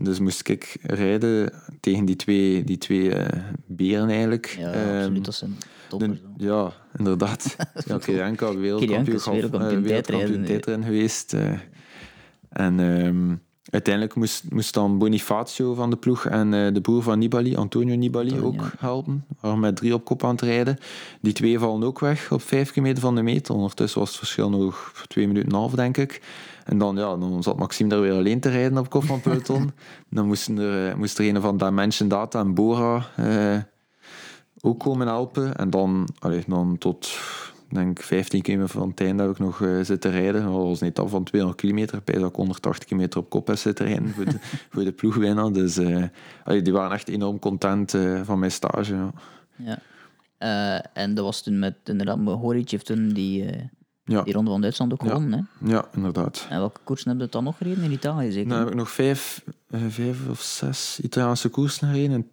Dus moest ik rijden tegen die twee, die twee eh, beren eigenlijk. Ja, Ehm, absoluut. Dat zijn toppers. de- ja, inderdaad. ja, Kirienka wereldkampioen, wereldkampioen eh, wereldkampioen tijdrijden, geweest. eh. en ehm, uiteindelijk moest, moest dan Bonifacio van de ploeg en eh, de broer van Nibali, Antonio Nibali, Antonio. ook helpen. Waren met drie op kop aan het rijden. Die twee vallen ook weg op vijf kilometer van de meet. Ondertussen was het verschil nog twee minuten en een half, denk ik. En dan, ja, dan zat Maxime daar weer alleen te rijden op kop van het peloton. dan moesten er, moest er een van Dimension Data en Bora eh, ook komen helpen. En dan, allee, dan tot denk 15 kilometer van het einde heb ik nog eh, zitten rijden. Dat was een etappe van 200 kilometer. Bij dat ik 180 kilometer op kop heb zitten rijden voor de, voor de ploegwinnaar. Dus eh, allee, die waren echt enorm content eh, van mijn stage. Ja. Ja. En dat was toen met, inderdaad, Mohoric heeft toen die, Ja, die Ronde van Duitsland ook Ja. gewonnen. Hè? ja, inderdaad. En welke koersen heb je dan nog gereden in Italië, zeker? Dan heb ik nog vijf, vijf of zes Italiaanse koersen gereden.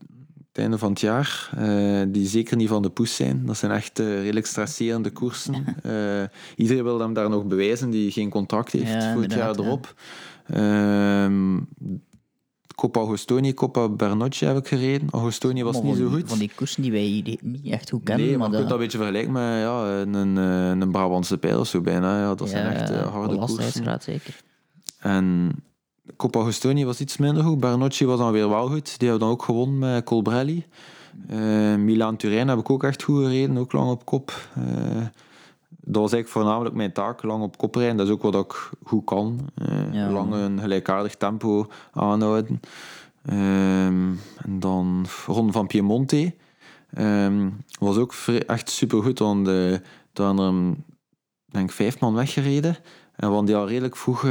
Het einde van het jaar, eh, die zeker niet van de poes zijn. Dat zijn echt eh, redelijk stresserende koersen. Eh, iedereen wil hem daar nog bewijzen die geen contract heeft Ja, voor het jaar inderdaad, ja. erop. Ehm, Coppa Agostoni, Coppa Bernocchi heb ik gereden. Agostoni was niet zo goed. Van die koersen die wij niet echt goed kennen. nee, maar maar je kunt dat een beetje vergelijken met ja, een, een Brabantse pijl of zo bijna. Ja, dat zijn echt harde koersen. zeker. En Coppa Agostoni was iets minder goed. Bernocchi was dan weer wel goed. Die hebben dan ook gewonnen met Colbrelli. Eh Milaan Turijn heb ik ook echt goed gereden, ook lang op kop. Eh, dat was eigenlijk voornamelijk mijn taak, lang op kop rijden. Dat is ook wat ik goed kan. Eh, Ja. lang een gelijkaardig tempo aanhouden. Ehm, en dan Ronde van Piemonte. Ehm, was ook echt supergoed, want daar hadden er, een- denk ik, vijf man weggereden. En hadden die al redelijk vroeg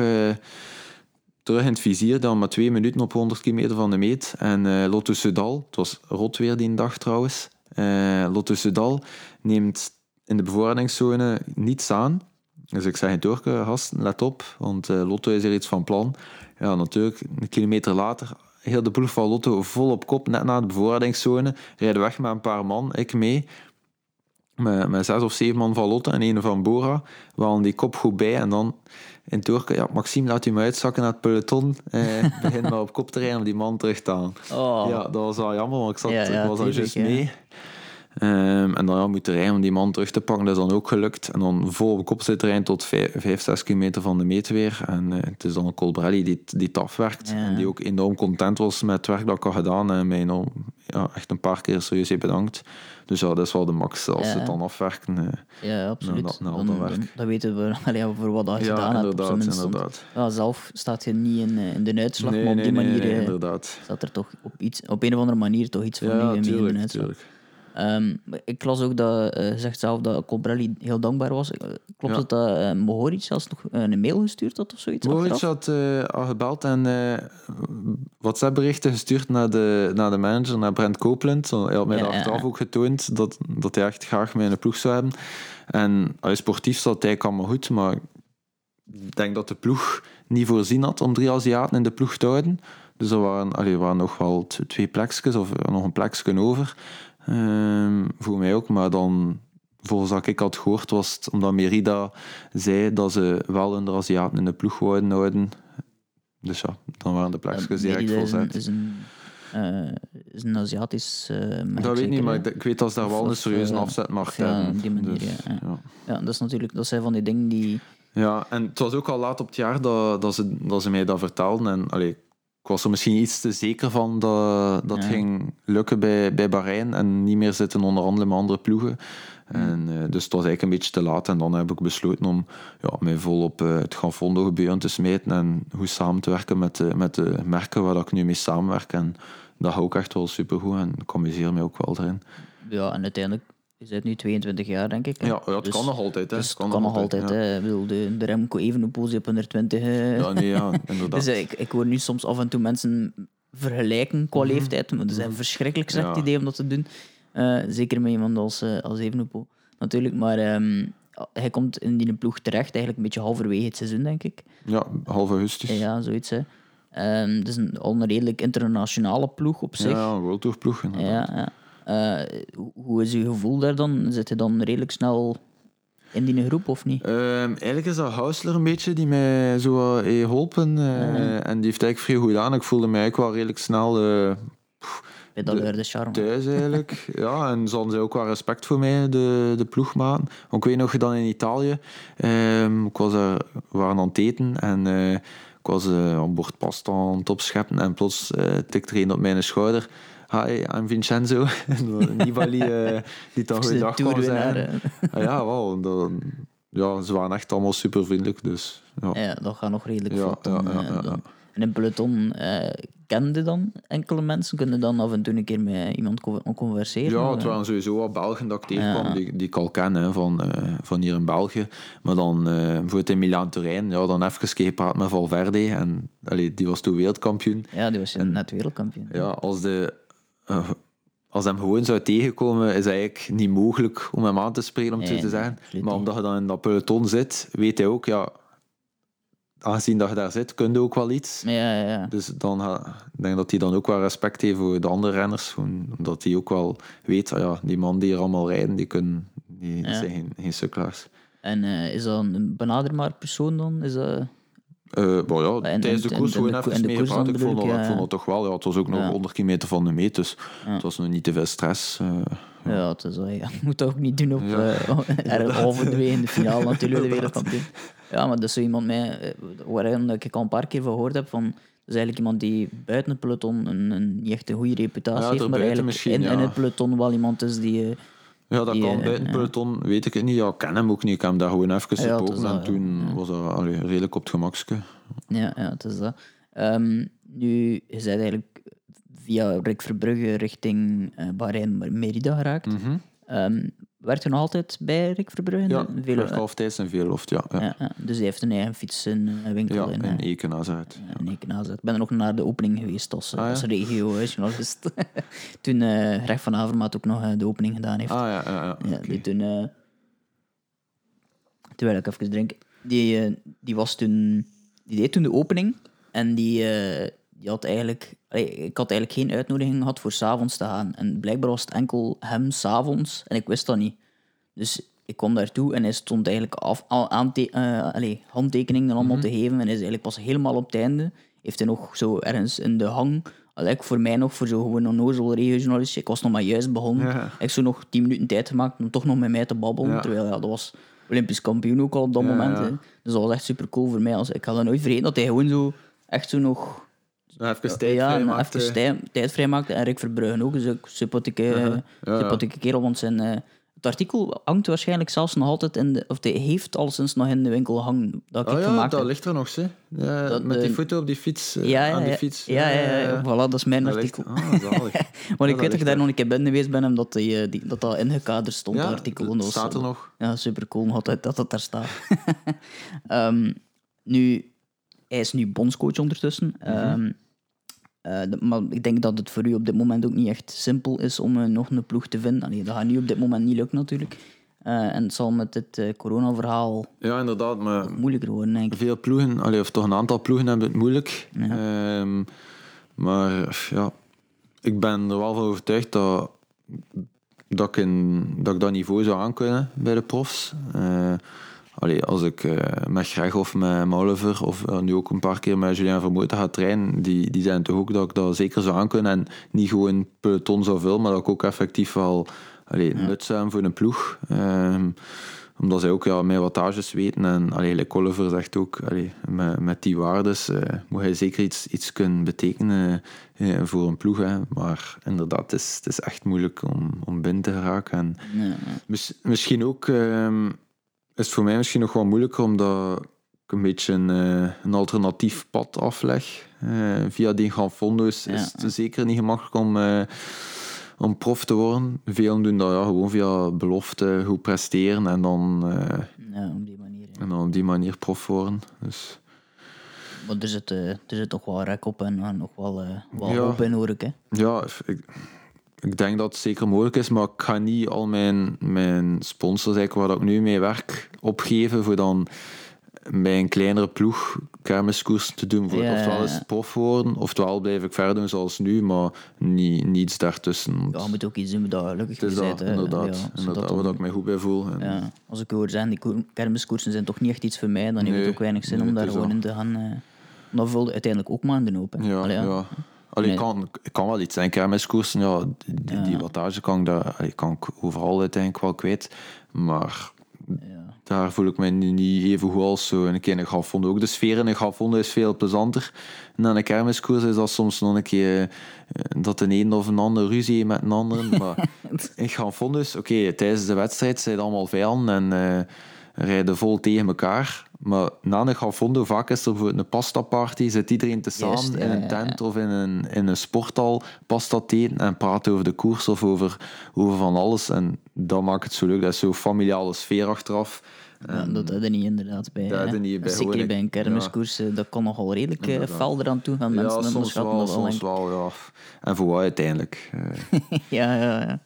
terug in het vizier, dan maar twee minuten op 100 kilometer van de meet. En eh Lotto Soudal, het was rot weer die dag trouwens, eh Lotto Soudal neemt in de bevoorradingszone niets aan. Dus ik zeg Turken, gasten, let op, want eh, Lotto is er iets van plan. Ja, natuurlijk, een kilometer later, heel de ploeg van Lotto vol op kop, net na de bevoorradingszone, rijden weg met een paar man, ik mee. Met, met zes of zeven man van Lotte en een van Bora. We hadden die kop goed bij. En dan in Turken, ja, Maxime, laat u me uitzakken naar het peloton. Eh, begin maar op kop te rijden om die man terug te halen. Oh, Ja, dat was wel jammer, want ik, zat, Ja, was al juist mee. Ehm, en dan ja, moeten rijden om die man terug te pakken. Dat is dan ook gelukt. En dan vol op kop zitten rijden tot 5, 6 kilometer van de meet weer. En eh, het is dan Colbrelli die, die het afwerkt. Ja. En die ook enorm content was met het werk dat ik had gedaan. En mij enorm, ja, echt een paar keer serieus heeft bedankt. Dus ja, dat is wel de max. Als ze het dan afwerken. eh, ja, absoluut. dat- nou, dan, dat dan, werkt. dan weten we allee, voor wat dat je ja, gedaan hebt. Op inderdaad. ja, zelf staat je niet in, eh, in de uitslag, Nee, maar op nee, die manier nee, inderdaad. staat er toch op, iets, op een of andere manier toch iets van Ja, in de uitslag. tuurlijk. Ehm, ik las ook dat, je zegt zelf dat Colbrelli heel dankbaar was. Eh, Klopt het dat uh, Mohoric zelfs nog een mail gestuurd had of zoiets? Achteraf? had eh, al gebeld en WhatsApp-berichten gestuurd naar de, naar de manager, naar Brent Copeland. Hij had mij Ja, achteraf ook getoond dat, dat hij echt graag mij in de ploeg zou hebben. En allee, sportief zat hij allemaal goed, maar ik denk dat de ploeg niet voorzien had om drie Aziaten in de ploeg te houden. Dus er waren, allee, waren nog wel twee plekjes, of nog een plekje over. Ehm, voor mij ook, maar dan volgens wat ik had gehoord, was het omdat Merida zei dat ze wel hun Aziaten in de ploeg wouden houden. Dus ja, dan waren de plekjes direct Merida is een, is een, eh, is een Aziatisch merk, Dat weet ik niet, maar ik, weet dat ze daar wel een serieuze eh, afzetmarkt ja, hebben. op die manier, Dus, ja, ja. ja. Ja, dat is natuurlijk, dat zijn van die dingen die... Ja, en het was ook al laat op het jaar dat, dat, ze, dat ze mij dat vertelden. En allee, ik was er misschien iets te zeker van dat dat Ja. ging lukken bij, bij Bahrein en niet meer zitten onderhandelen met andere ploegen. En, eh, dus het was eigenlijk een beetje te laat. En dan heb ik besloten om ja, mij vol op eh, het Gafondo gebeuren te smeten en goed samen te werken met de, met de merken waar ik nu mee samenwerk. En dat gaat ook echt wel supergoed en ik amuseer mij ook wel erin. Ja, en uiteindelijk is het nu 22 jaar, denk ik. hè. Ja, ja het Dus- kan nog altijd. Hè. Dus het kan, nog altijd. ja. hè. Ik bedoel, de, de Remco Evenepoel zit op 120. eh. Ja, nee, ja, inderdaad. Dus eh, ik, ik hoor nu soms af en toe mensen vergelijken qua leeftijd. Maar dat is een verschrikkelijk slecht Mhm. Ja. idee om dat te doen. Eh, zeker met iemand als, eh, als Evenepoel, natuurlijk. Maar ehm, hij komt in die ploeg terecht, eigenlijk een beetje halverwege het seizoen, denk ik. Ja, half augustus. Ja, zoiets. Hè. Ehm, het is een, al een redelijk internationale ploeg op zich. Ja, een World Tour ploeg. inderdaad. Ja, Eh, hoe- is uw gevoel daar dan? Zit je dan redelijk snel in die groep of niet? Ehm, eigenlijk is dat Hausler een beetje die mij zo wat heeft geholpen. eh, En die heeft eigenlijk vrij goed gedaan. Ik voelde mij eigenlijk wel redelijk snel eh, Bij dat de charme. thuis eigenlijk. ja, en ze hadden ook wel respect voor mij, de, de ploegmaten. Want ik weet nog, dan in Italië, ehm, ik was daar, we waren aan het eten en eh, ik was eh, aan boord pasta aan het opscheppen en plots eh tikte er een op mijn schouder. Hi, I'm Vincenzo. En Nibali eh, die dan De goeiedag kwam hè. Ah, ja, wel. Dat, ja, ze waren echt allemaal super vriendelijk. Dus, ja. Ja, dat gaat nog redelijk Ja, dan, eh, dan. En in peloton eh kende dan enkele mensen? Kunnen dan af en toe een keer met iemand con- converseren? Ja, het waren sowieso wat Belgen dat ik tegenkwam, die, die ik al ken hè, van, van hier in België. Maar dan eh bijvoorbeeld in Milaan Turijn, ja, dan even gepraat met Valverde. En allee, die was toen wereldkampioen. Ja, die was net wereldkampioen. Ja, als, de, eh, als hem gewoon zou tegenkomen, is het eigenlijk niet mogelijk om hem aan te spreken, om het Nee, zo te zeggen. Maar omdat je dan in dat peloton zit, weet hij ook, ja, aangezien dat je daar zit, kun je ook wel iets. Ja, ja, ja. Dus dan, ik denk dat hij dan ook wel respect heeft voor de andere renners. Omdat hij ook wel weet, ja, die man die hier allemaal rijden, die, kunnen, die zijn geen, geen sukkelaars. En eh, is dat een benaderbaar persoon dan? Is dat... Eh, ja, En- tijdens de koers gewoon even en de mee koers gepraat. dan Ik vond, dat, ik, ik vond ja. dat toch wel. Ja, het was ook nog Ja. 100 kilometer van de meet, dus het was nog niet te veel stress. eh. Ja, het is ja. je moet dat ook niet doen op eh halverwege in de finale natuurlijk, de wereldkampioen. Ja, maar dat is zo iemand mij, eh, waarin ik al een paar keer van gehoord heb van... Dat is eigenlijk iemand die buiten het peloton een, een niet echt een goede reputatie Ja, heeft, maar eigenlijk in, in het peloton wel iemand is die... eh, Ja, dat Die, kan eh, buiten ja. peloton, weet ik het niet. Ja, ik ken hem ook niet. Ik heb hem daar gewoon even Ja, het is gepoken dat, en toen was dat allee, redelijk op het gemakske. Ja, ja, het is dat. Ehm, nu, je bent eigenlijk via Rick Verbrugge richting eh Bahrein Merida geraakt. Mhm. Ehm, werkt je nog altijd bij Rick Verbrugge? Ja, Veel, veel halftijds en veel loft, ja. Ja, ja, ja. Dus hij heeft een eigen fietsenwinkel ja in, in eh, uit. ja, in. Ik ben er nog naar de opening geweest als, eh, Ah, ja? als regio-journalist. toen eh Greg van Avermaat ook nog eh, de opening gedaan heeft. Ah ja, ja, ja. Ja, die toen... eh, terwijl ik even drink. Die, eh, die was toen... Die deed toen de opening. En die, had eigenlijk... ik had eigenlijk geen uitnodiging gehad voor s'avonds te gaan. En blijkbaar was het enkel hem s'avonds. En ik wist dat niet. Dus ik kwam daartoe en hij stond eigenlijk af, al aante- eh, handtekeningen allemaal te geven. En hij is eigenlijk pas helemaal op het einde. Heeft hij nog zo ergens in de hang... allee, voor mij nog, voor zo gewoon een nozel regiojournalist. Ik was nog maar juist begonnen. Ja. Ik zo nog tien minuten tijd gemaakt om toch nog met mij te babbelen. Ja. Terwijl ja, dat was Olympisch kampioen ook al op dat Ja, moment. Hè. Dus dat was echt super cool voor mij. Als, ik ga dat nooit vergeten dat hij gewoon zo echt zo nog Ja, Even tijd ja, vrijmaakte. even tijd, tijd vrijmaakte. En Rick Verbruggen ook. Dus ook sympathieke, ja. sympathieke kerel. Want zijn, het artikel hangt waarschijnlijk zelfs nog altijd in de... Of hij heeft al sinds nog in de winkel hangen dat ik Oh ja, dat heb. ligt er nog. Ja, Dat, met die eh, foto op die fiets. eh, Ja, ja, aan die ja. fiets. Ja, ja, ja, Voilà, dat is mijn Dat ligt- artikel. Want ik weet dat ligt ik daar nog een keer binnen geweest ben en dat, die, eh, die, dat dat ingekaderd stond, Ja, dat artikel. Dat staat er nog. Ja, super cool nog altijd dat dat daar staat. Ehm, nu, hij is nu bondscoach ondertussen. Ehm, eh, de- maar ik denk dat het voor u op dit moment ook niet echt simpel is om eh, nog een ploeg te vinden. Allee, dat gaat nu op dit moment niet lukken natuurlijk. Eh, en het zal met dit corona-verhaal Ja, inderdaad. Maar moeilijker worden, denk ik. veel ploegen, allee, of toch een aantal ploegen hebben het moeilijk. Ehm, maar ja, ik ben er wel van overtuigd dat, dat, ik, in, dat ik dat niveau zou aankunnen bij de profs. Allee, als ik eh, met Greg of met, Oliver of eh, nu ook een paar keer met Julien Vermoeten ga trainen, die, die zijn toch ook dat ik dat zeker zou aankunnen en niet gewoon peloton zou vullen, maar dat ik ook effectief wel allee, nut zou hebben voor een ploeg. Ehm, omdat zij ook ja, meer wattages weten. En allee, Oliver zegt ook, allee, met, met die waardes eh, moet hij zeker iets, iets kunnen betekenen voor een ploeg. Hè. Maar inderdaad, het is, het is echt moeilijk om, om binnen te geraken. En Ja, ja. mis- misschien ook ehm, is het voor mij misschien nog wel moeilijker omdat ik een beetje een, eh, een alternatief pad afleg. Eh, via die Gran Fondo's is het zeker niet gemakkelijk om, eh, om prof te worden. Velen doen dat ja, gewoon via belofte, goed presteren en dan, ja, op die manier. en dan op die manier prof worden. Dus, Maar er zit, er zit toch wel rek op en nog wel, wel Ja. hoop in, hoor ik. Hè. ja, ik, ik denk dat het zeker mogelijk is, maar ik ga niet al mijn, mijn sponsors, eigenlijk, waar ik nu mee werk, opgeven voor dan bij een kleinere ploeg kermiskoers te doen. Voor, Ja, oftewel ja, is ja. het prof worden, oftewel blijf ik verder doen zoals nu, maar niet, niets daartussen. Ja, je moet ook iets doen dat gelukkig is dat, bent, inderdaad, Ja, inderdaad dan- waar ik mij goed bij voel. En, Ja, als ik hoor zeggen, die koer- kermiskoersen zijn toch niet echt iets voor mij, dan heeft het ook weinig zin nee, om daar gewoon dat. in te gaan. eh dan vulde uiteindelijk ook maar in de hoop. hè. Ja, Allee, ja. Allee, ik, kan, ik kan wel iets zijn. Kermiskoersen, ja, die, die wattage kan ik, daar, allee, kan ik overal uiteindelijk wel kwijt. Maar Ja. daar voel ik mij niet, even goed als zo in een keer een grafvonden. Ook de sfeer in een grafvonden is veel plezanter. En aan een kermiskoers is dat soms nog een keer eh, dat de een of een ander ruzie met een ander. Maar in is, oké, tijdens de wedstrijd zijn het allemaal vijanden en eh, rijden vol tegen elkaar. Maar na een grafvondo, vaak is er bijvoorbeeld een pasta-party, zit iedereen te samen Juist, in een tent of in een, in een sporthal pasta te eten en praten over de koers of over, over van alles. En dat maakt het zo leuk. Dat is zo'n familiale sfeer achteraf. Ja, dat had je niet inderdaad bij. dat niet bij Zeker bij een kermiskoers, eh, dat kan nogal redelijk eh, fel eraan toe gaan. Mensen ja, soms onderschatten wel, wel, soms denk wel, ja. En voor wat uiteindelijk? Eh. Ja, ja, ja.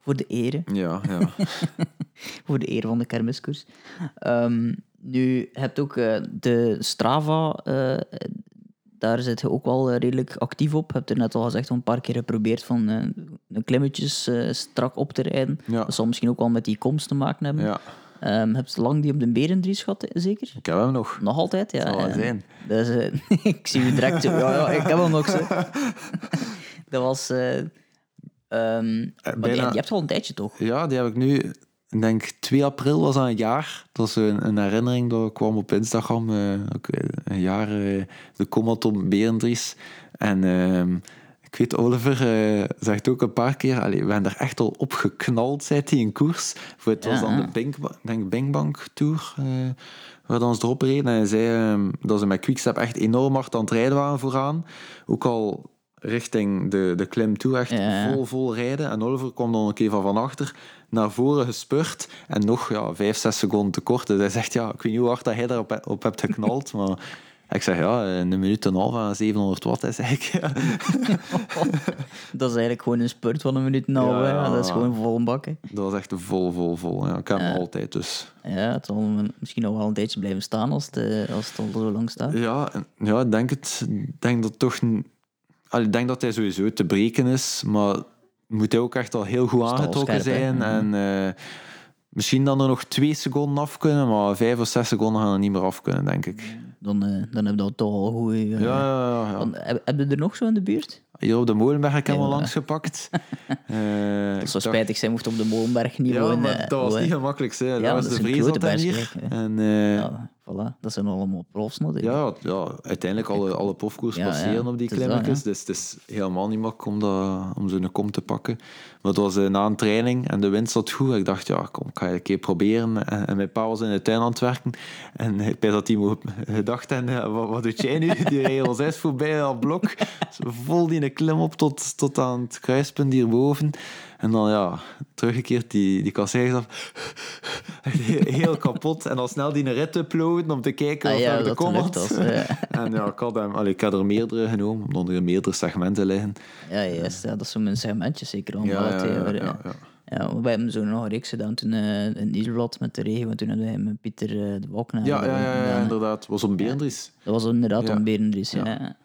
Voor de ere. ja, ja. voor de eer van de kermiskoers. Ehm, nu, je hebt ook eh, de Strava, eh, daar zit je ook wel eh, redelijk actief op. Je hebt er net al gezegd, een paar keer geprobeerd van klimmetjes strak op te rijden. Ja. Dat zal misschien ook wel met die komst te maken hebben. ja. Ehm, heb je lang die op de Berendries gehad, zeker? Ik heb hem nog. Nog altijd, ja. Zal ja. zijn. Ik zie u direct zo. Ja, ja, ik heb hem nog zo. dat was... ehm, maar die, die hebt al een tijdje, toch? Ja, die heb ik nu... Ik denk 2 april was dat een jaar. Dat was een, een herinnering dat kwam op Instagram. eh, eh, een jaar eh, de Comaton Berendries. En ehm, ik weet, Oliver zegt ook een paar keer... Allee, we zijn er echt al op geknald, zei hij in koers. Voor het was dan de Bink, ik denk Binkbank Tour... waar ze erop reden. En hij zei ehm, dat ze met Quickstep echt enorm hard aan het rijden waren vooraan. Ook al richting de, de klim toe echt Ja. vol, vol rijden. En Oliver kwam dan een keer van van achter naar voren gespurt. En nog ja, vijf, zes seconden tekort. Dus hij zegt, ja, ik weet niet hoe hard dat hij daarop op hebt geknald. maar ik zeg, ja, in een minuut en een half aan 700 watt. Ik, ja. Dat is eigenlijk gewoon een spurt van een minuut en een half. Ja, hè. ja, dat is gewoon vol bakken. Dat was echt vol, vol, vol. Ja, ik heb hem altijd, dus... Ja, het zal misschien nog wel een tijdje blijven staan als het, eh, als het al zo lang staat. Ja, ja ik denk het. Denk dat toch... Ik denk dat hij sowieso te breken is, maar moet hij ook echt al heel goed aangetrokken hè? zijn. En eh, misschien dan er nog twee seconden af kunnen, maar vijf of zes seconden gaan er niet meer af kunnen, denk ik. Dan, eh, dan heb je dat toch al goed. eh, Ja, ja, ja. dan- heb, heb je er nog zo in de buurt? Hier op de Molenberg heb ik hem al Ja. langs gepakt. Zou dacht- spijtig zijn mocht op de Molenberg niet Ja, wonen. dat was niet gemakkelijk. Hè. Ja, dat was dat de vrees dat hij hier. En, Ja, voilà. Dat zijn allemaal profs natuurlijk. Ja, ja, uiteindelijk alle, alle profkoers Ja, passeren ja, op die klimmetjes. Dus het is helemaal niet makkelijk om, dat, om zo'n kom te pakken. Maar het was eh, na een training en de wind zat goed. Ik dacht, ja, kom, ik ga een keer proberen. En, en mijn pa was in de tuin aan het werken. En ik bij dat team gedacht, en, eh, wat, wat doet jij nu? Die ons eens voorbij dat blok. Vol die een klim op tot, tot aan het kruispunt hierboven. En dan, ja, teruggekeerd, die, die kasseis af. Heel kapot. En dan snel die een rit uploaden om te kijken Ah, of ja, de ja. En ja, ik had, hem, allee, ik had er meerdere genomen, omdat er meerdere segmenten liggen. Ja, juist. Ja, dat is zo'n segmentje zeker. Ja, ja, ja, wij hebben zo nog een reeks gedaan toen eh, in met de regen. Want toen hadden wij met Pieter eh, de Walkenaar Ja, ja, ja, ja, gedaan, hè. inderdaad. was op Beendries. Dat was inderdaad Berendries. Ja. Ja.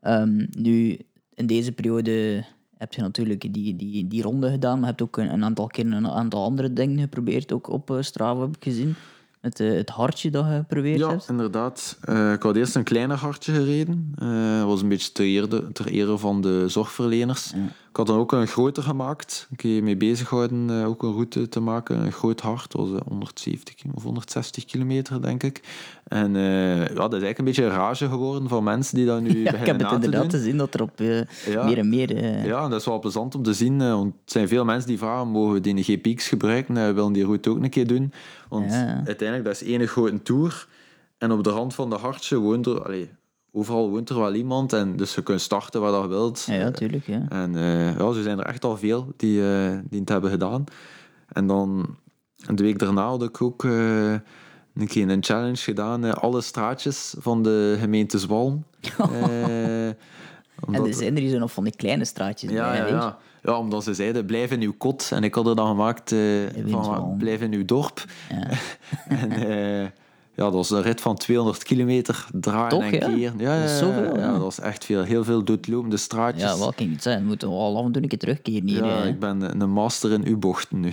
Ehm, nu, in deze periode heb je natuurlijk die, die, die ronde gedaan, maar je hebt ook een, een aantal keer een aantal andere dingen geprobeerd. Ook op eh, Strava heb ik gezien. Met eh, het hartje dat je geprobeerd Ja, hebt. inderdaad. Eh, ik had eerst een kleiner hartje gereden. Dat was een beetje ter ere, ter ere van de zorgverleners. Ik had dan ook een groter gemaakt. Een keer mee bezig gehouden, eh, ook een route te maken. Een groot hart, dat was eh, 170 ki- of 160 kilometer, denk ik. En eh, ja, dat is eigenlijk een beetje een rage geworden van mensen die dat nu Ja, ik beginnen heb het inderdaad te zien dat er op eh, Ja. meer en meer... eh, Ja, en dat is wel plezant om te zien. eh, Want er zijn veel mensen die vragen, mogen we die GPX gebruiken? Eh, We willen die route ook een keer doen. Want Ja, uiteindelijk, dat is één grote tour. En op de rand van de hartje woont er... Allee, overal woont er wel iemand. En dus je kunt starten waar je wilt. Ja, ja, tuurlijk. Ja. En eh, ja, zo zijn er echt al veel die, eh, die het hebben gedaan. En dan, de week daarna had ik ook eh, een keer een challenge gedaan. alle straatjes van de gemeente Zwalm. Eh, En omdat- er zijn er zo nog van die kleine straatjes ja, bij, ja, ja. ja, omdat ze zeiden, blijf in uw kot. En ik had er dan gemaakt van, blijf in uw dorp. Ja. en ja, dat was een rit van 200 kilometer draaien Toch, en ja? keer. Ja, Dat is ja, zoveel, ja, ja. dat was echt veel. Heel veel doodlopende straatjes. Ja, wel kan niet zijn. We moeten wel af en toe een keer terugkeren hier. Ja, ik ben een master in U-bochten nu.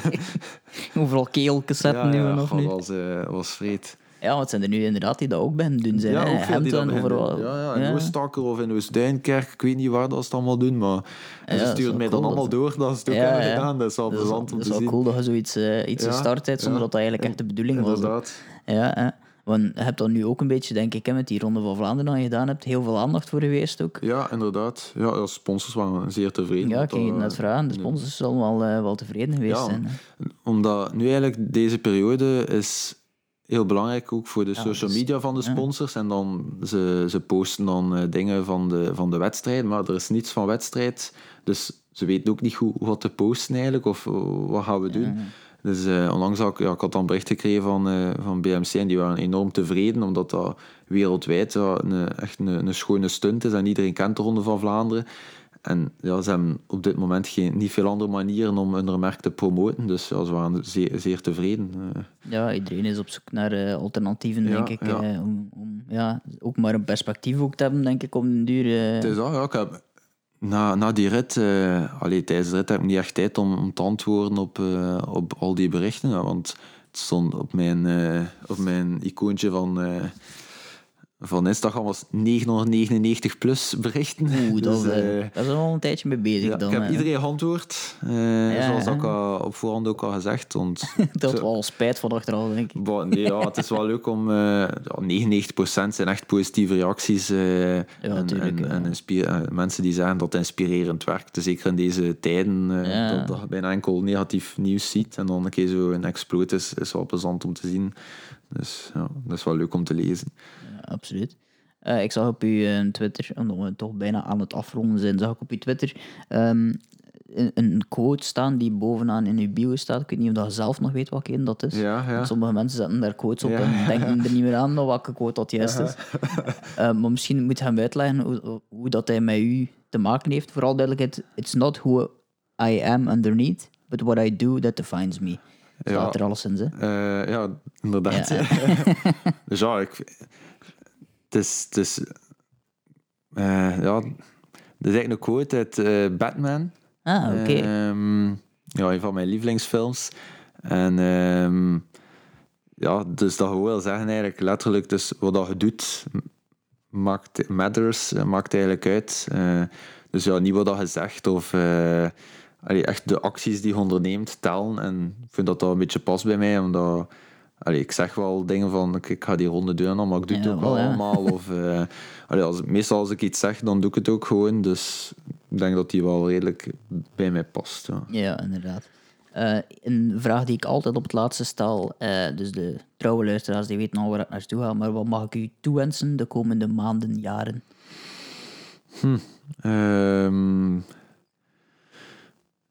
Overal keeltjes zetten nu ja, nog dat nu. was, eh, was vreed. Ja, want het zijn er nu inderdaad die dat ook bij doen zijn. Ja, ook veel die dat overal. Ja, ja, in Oostakker of in Oostduinkerk. Ik weet niet waar dat ze het allemaal doen, maar Ja, ze sturen mij cool dan allemaal dat- door dat ze het ook Ja, hebben ja. gedaan. Dat is wel Dat is, plezant dat om is te wel zien. cool dat je zoiets eh, iets Ja, gestart hebt zonder ja. dat dat eigenlijk echt de bedoeling was. Inderdaad. Ja, hè. Want je hebt dan nu ook een beetje, denk ik, met die Ronde van Vlaanderen je gedaan hebt, heel veel aandacht voor geweest ook. Ja, inderdaad. Ja, ja, sponsors waren zeer tevreden. Ja, ik ging het net eh, vragen. De sponsors zullen wel, eh, wel tevreden geweest Ja. zijn. hè. Omdat nu eigenlijk deze periode is heel belangrijk ook voor de social dus- media van de sponsors. En dan ze, ze posten dan eh, dingen van de, van de wedstrijd, maar er is niets van wedstrijd. Dus ze weten ook niet goed wat te posten eigenlijk, of eh, wat gaan we doen. Dus eh, onlangs had ik, ja, ik had dan bericht gekregen van, van BMC en die waren enorm tevreden, omdat dat wereldwijd een, echt een, een schone stunt is en iedereen kent de Ronde van Vlaanderen. En ja, ze hebben op dit moment geen, niet veel andere manieren om hun merk te promoten, dus ja, ze waren zeer, zeer tevreden. eh. Ja, iedereen is op zoek naar eh, alternatieven, Ja, denk ik. ja. eh, om, om ja, ook maar een perspectief ook te hebben, denk ik, om den duur. Het is dat, ja. Ik heb na, na die rit, allee, tijdens de rit heb ik niet echt tijd om, om te antwoorden op, op al die berichten. Want het stond op mijn, op mijn icoontje van van Instagram was 999 plus berichten. Oeh, dat, dus, uh, dat is er al een tijdje mee bezig ja, dan. Ik heb iedereen geantwoord, uh, ja, zoals ik al op voorhand ook al gezegd. Want, dat was wel spijt van achteraf, denk ik. Nee, ja, het is wel leuk om... Uh, 99% zijn echt positieve reacties. ja, en, tuurlijk, en, en mensen die zeggen dat het inspirerend werkt. Zeker in deze tijden, dat, dat je bijna enkel negatief nieuws ziet. En dan een keer zo een exploit is, is wel plezant om te zien. Dus ja, dat is wel leuk om te lezen absoluut. Uh, ik zag op uw uh, Twitter, omdat we toch bijna aan het afronden zijn, zag ik op uw Twitter um, een, een, quote staan die bovenaan in uw bio staat. Ik weet niet of dat je zelf nog weet welke een dat is. Ja, ja. Sommige mensen zetten daar quotes op ja, en denken er niet meer aan welke quote dat juist is. uh, maar misschien moet je hem uitleggen hoe, hoe, dat hij met u te maken heeft. Vooral duidelijkheid, it's not who I am underneath, but what I do that defines me. Staat er alles in, hè? ja, inderdaad. Dus ja, ik het is, het is uh, ja, dat is eigenlijk een quote uit uh, Batman. Ah, oké. Okay. Um, ehm, ja, een van mijn lievelingsfilms. En um, ja, dus dat wil zeggen eigenlijk letterlijk, dus wat dat je doet, maakt, matters, maakt eigenlijk uit. Uh, dus ja, niet wat dat je zegt of allee, echt de acties die je onderneemt tellen. En ik vind dat dat een beetje past bij mij, omdat Allee, ik zeg wel dingen van, ik ga die ronde doen, maar ik doe het ook wel allemaal. Of, uh, allee, als, meestal als ik iets zeg, dan doe ik het ook gewoon. Dus ik denk dat die wel redelijk bij mij past. Ja, ja inderdaad. Uh, een vraag die ik altijd op het laatste stel, uh, dus de trouwe luisteraars die weten al waar ik naartoe ga, maar wat mag ik u toewensen de komende maanden, jaren? Hm. Um,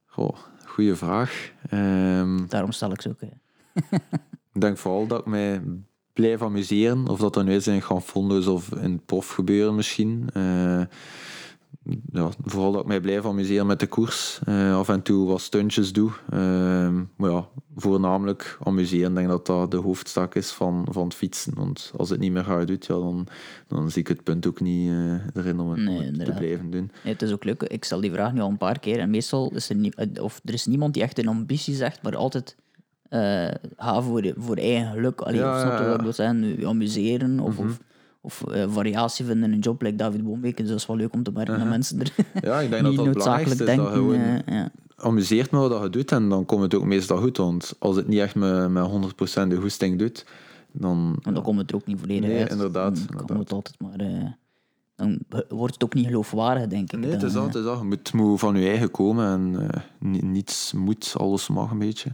goh, goeie vraag. Um, Daarom stel ik ze ook. Ik denk vooral dat ik mij blijf amuseren. Of dat dan nu is in Ganfondo's of in prof gebeuren misschien. Uh, ja, vooral dat ik mij blijf amuseren met de koers. Uh, af en toe wat stuntjes doe. Uh, maar ja, voornamelijk amuseren. Ik denk dat dat de hoofdstak is van, van het fietsen. Want als het niet meer gaat doen, ja, dan, dan zie ik het punt ook niet uh, erin om het, nee, om het te blijven doen. Nee, het is ook leuk. Ik stel die vraag nu al een paar keer. En meestal is er, niet, of er is niemand die echt een ambitie zegt, maar altijd uh, ga voor, voor eigen geluk. Allee, ja, snap je wat ik wil zeggen? Amuseren of, mm -hmm. of, of uh, variatie vinden in een job, like David Boombeek. Dus dat is wel leuk om te merken -huh. dat mensen er Ja, ik denk dat dat belangrijkste is. Dat gewoon ja. amuseert met wat je doet en dan komt het ook meestal goed. Want als het niet echt met, met 100% de goesting doet, dan... En dan komt het er ook niet volledig nee, uit. inderdaad. Dan inderdaad. het altijd maar... dan wordt het ook niet geloofwaardig, denk ik. Nee, het is is dat. Je moet, moet van je eigen komen en niets moet, alles mag een beetje.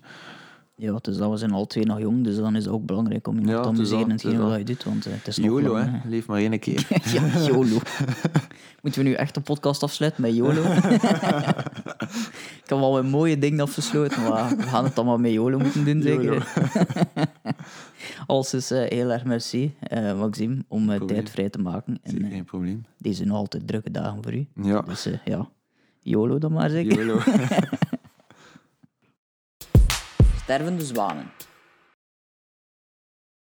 Ja, dus dat we zijn al twee nog jong, dus dan is het ook belangrijk om je ja, te amuseren in hetgeen wat je doet. Want uh, het is YOLO, hè. Leef maar één keer. ja, YOLO. Moeten we nu echt een podcast afsluiten met YOLO? ik heb al een mooie ding afgesloten, maar we gaan het dan maar met YOLO moeten doen, zeker. Alles is uh, heel erg merci, uh, Maxime, om uh, tijd vrij te maken. En, geen probleem. Deze nog altijd drukke dagen voor u. Ja. Dus ja, YOLO dan maar zeker. YOLO. Stervende zwanen.